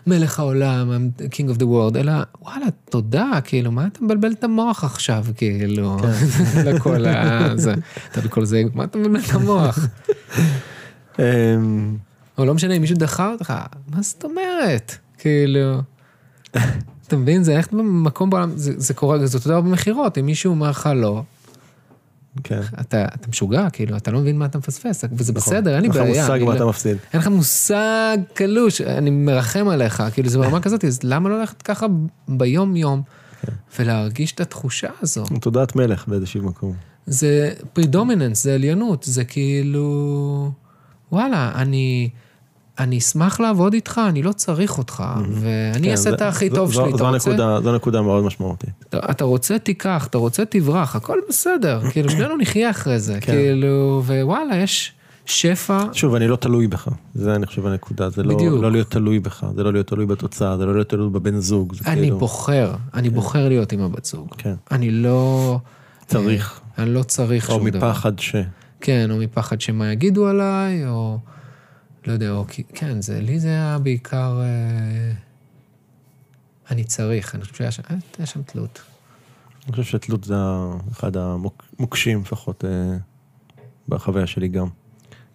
B: מלך העולם, I'm king of the world, אלא, וואלה, תודה, כאילו, מה אתה מבלבל את המוח עכשיו, כאילו,
C: כן.
B: לכל ה... זה, אתה בכל זה, מה אתה מבלבל את המוח?
C: אמ,
B: או לא משנה אם מישהו דחה אותך, מה זאת אומרת? כאילו, אתה מבין, זה איך במקום בעולם, זה, זה קורה, זה אותו דבר במכירות, אם מישהו אומר לך לא,
C: כן.
B: אתה, אתה משוגע, כאילו, אתה לא מבין מה אתה מפספס, וזה בסדר, אין לי
C: נכון. אין לך
B: בעיה.
C: מושג מה
B: לא-
C: אתה מפסיד.
B: אין לך מושג קלוש, אני מרחם עליך, כאילו, זה ברמה כזאת, אז למה לא ללכת ככה ביום-יום?
C: כן.
B: ולהרגיש את התחושה הזו.
C: תודעת מלך באיזשהו מקום.
B: זה פרידומיננס, זה עליונות, זה כאילו, וואלה, אני, אני אשמח לעבוד איתך, אני לא צריך אותך, ואני
C: כן,
B: אעשה את הכי טוב שלי, אתה רוצה,
C: זו נקודה מאוד משמעותית.
B: אתה- אתה רוצה תיקח, אתה רוצה תברח, הכל בסדר, כאילו שנינו נחיה אחרי זה,
C: כן.
B: כאילו, ווואלה, יש שפע,
C: שוב, אני לא תלוי בך, זה אני חושב הנקודה, זה לא. לא להיות תלוי בך, זה לא להיות תלוי בתוצאה, זה לא להיות תלוי בבן זוג,
B: אני
C: כאילו,
B: בוחר, אני בוחר להיות עם הבת זוג.
C: כן,
B: אני לא...
C: צריך,
B: אני לא צריך
C: או
B: שום דבר.
C: מפחד ש...
B: כן, או מפחד שמה יגידו עליי, או... לא יודע, או... כן, זה, לי זה היה בעיקר... אה, אני צריך, אני חושב שהיה שם, היה שם תלות.
C: אני חושב שתלות זה אחד המוקשים לפחות אה, בחוויה שלי גם.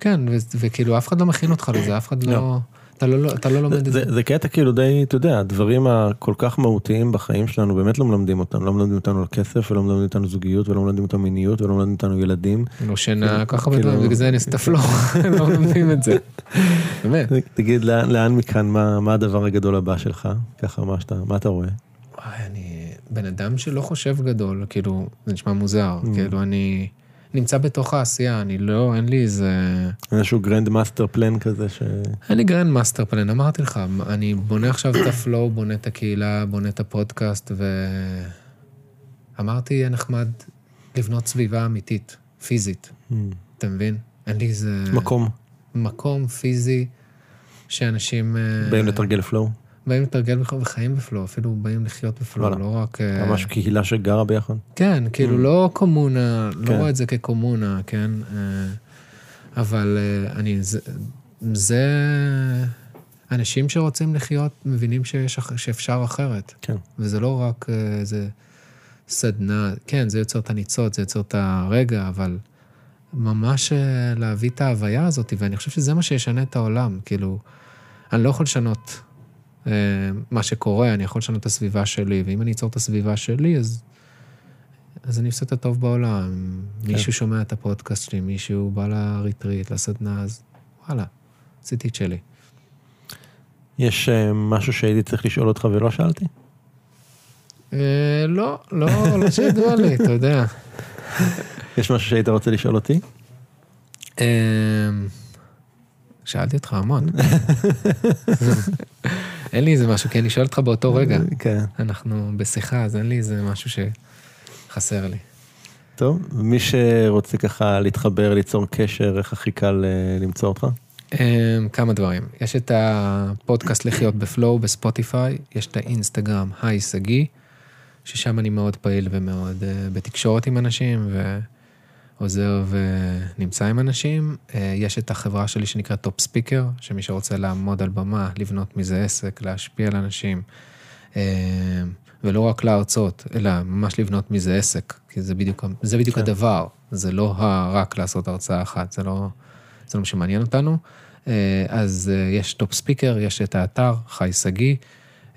B: כן, ו- וכאילו, אף אחד לא מכין אותך לזה, אף אחד לא...
C: לא.
B: אתה לא, אתה לא לומד את זה.
C: זה, זה קטע כאילו די, אתה יודע, הדברים הכל כך מהותיים בחיים שלנו באמת לא מלמדים אותנו, לא מלמדים אותנו על כסף, ולא מלמדים אותנו זוגיות, ולא מלמדים אותנו מיניות, ולא מלמדים אותנו ילדים.
B: לא שינה, הרבה
C: כאילו-
B: דברים, בגלל זה אני ה flow, לא לומדים את זה. באמת.
C: תגיד, לאן, לאן מכאן, מה, מה הדבר הגדול הבא שלך? ככה, מה, שאתה, מה אתה רואה?
B: וואי, אני בן אדם שלא חושב גדול, כאילו, זה נשמע מוזר,
C: Mm.
B: כאילו, אני נמצא בתוך העשייה, אני לא, אין לי איזה...
C: איזשהו grand master plan כזה ש...
B: אין לי grand master plan, אמרתי לך, אני בונה עכשיו את ה flow, בונה את הקהילה, בונה את הפודקאסט, ואמרתי, יהיה נחמד לבנות סביבה אמיתית, פיזית,
C: Mm.
B: אתה מבין? אין לי איזה...
C: מקום,
B: מקום פיזי שאנשים... אה,
C: באים לתרגל פלואו,
B: באים לתרגל בכלל וחיים בפלואו, אפילו באים לחיות בפלואו. לא רק... אה,
C: ממש קהילה שגרה ביחד.
B: כן, כאילו לא קומונה, לא
C: כן.
B: רואה את זה כקומונה, כן? אה, אבל אה, אני, זה. אנשים שרוצים לחיות מבינים שיש, שאפשר אחרת.
C: כן.
B: וזה לא רק איזה סדנה, כן, זה יוצר את הניצוץ, זה יוצר את הרגע, אבל ממש להביא את ההוויה הזאת, ואני חושב שזה מה שישנה את העולם. כאילו, אני לא יכול לשנות מה שקורה, אני יכול לשנות את הסביבה שלי, ואם אני אצור את הסביבה שלי, אז, אז אני עושה את הטוב בעולם.
C: כן.
B: מישהו שומע את הפודקאסט שלי, מישהו בא לריטריט, לסדנה, אז וואלה, עשיתי את שלי.
C: יש אה, משהו שהייתי צריך לשאול אותך ולא שאלתי?
B: אה, לא, לא, לא שידוע לי, אתה יודע.
C: יש משהו שהיית רוצה לשאול אותי?
B: שאלתי אותך המון. אין לי איזה משהו, כי אני שואל אותך באותו רגע.
C: כן.
B: אנחנו בשיחה, אז אין לי איזה משהו שחסר לי.
C: טוב, מי שרוצה ככה להתחבר, ליצור קשר, איך הכי קל אה, למצוא אותך?
B: אמ, כמה דברים. יש את הפודקאסט לחיות ב flow בספוטיפיי, יש את האינסטגרם, חי שגיא, ששם אני מאוד פעיל ומאוד אה, בתקשורת עם אנשים ועוזר ונמצא עם אנשים. אה, יש את החברה שלי שנקראת Top Speaker, שמי שרוצה לעמוד על במה, לבנות מזה עסק, להשפיע על אנשים, אה, ולא רק להרצות, אלא ממש לבנות מזה עסק, כי זה בדיוק, זה בדיוק
C: כן.
B: הדבר, זה לא רק לעשות הרצאה אחת, זה לא... זה לא מה שמעניין אותנו. אה, אז אה, יש Top Speaker, יש את האתר, חי שגיא,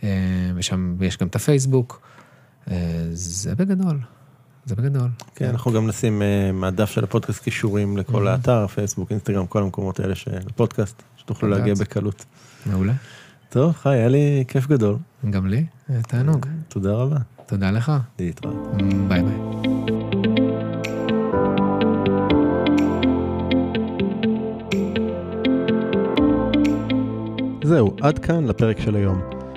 B: אה, ושם יש גם את הפייסבוק. אה, זה בגדול, זה בגדול.
C: כן, אנחנו גם נשים אה, מהדף של הפודקאסט קישורים לכל
B: Mhm.
C: האתר, פייסבוק, אינסטגרם, כל המקומות האלה של הפודקאסט, שתוכלו. להגיע בקלות.
B: מעולה.
C: טוב, חי, היה לי כיף גדול.
B: גם לי, אה, תענוג.
C: תודה רבה.
B: תודה לך.
C: להתראות.
B: bye bye.
A: זהו, עד כאן לפרק של היום.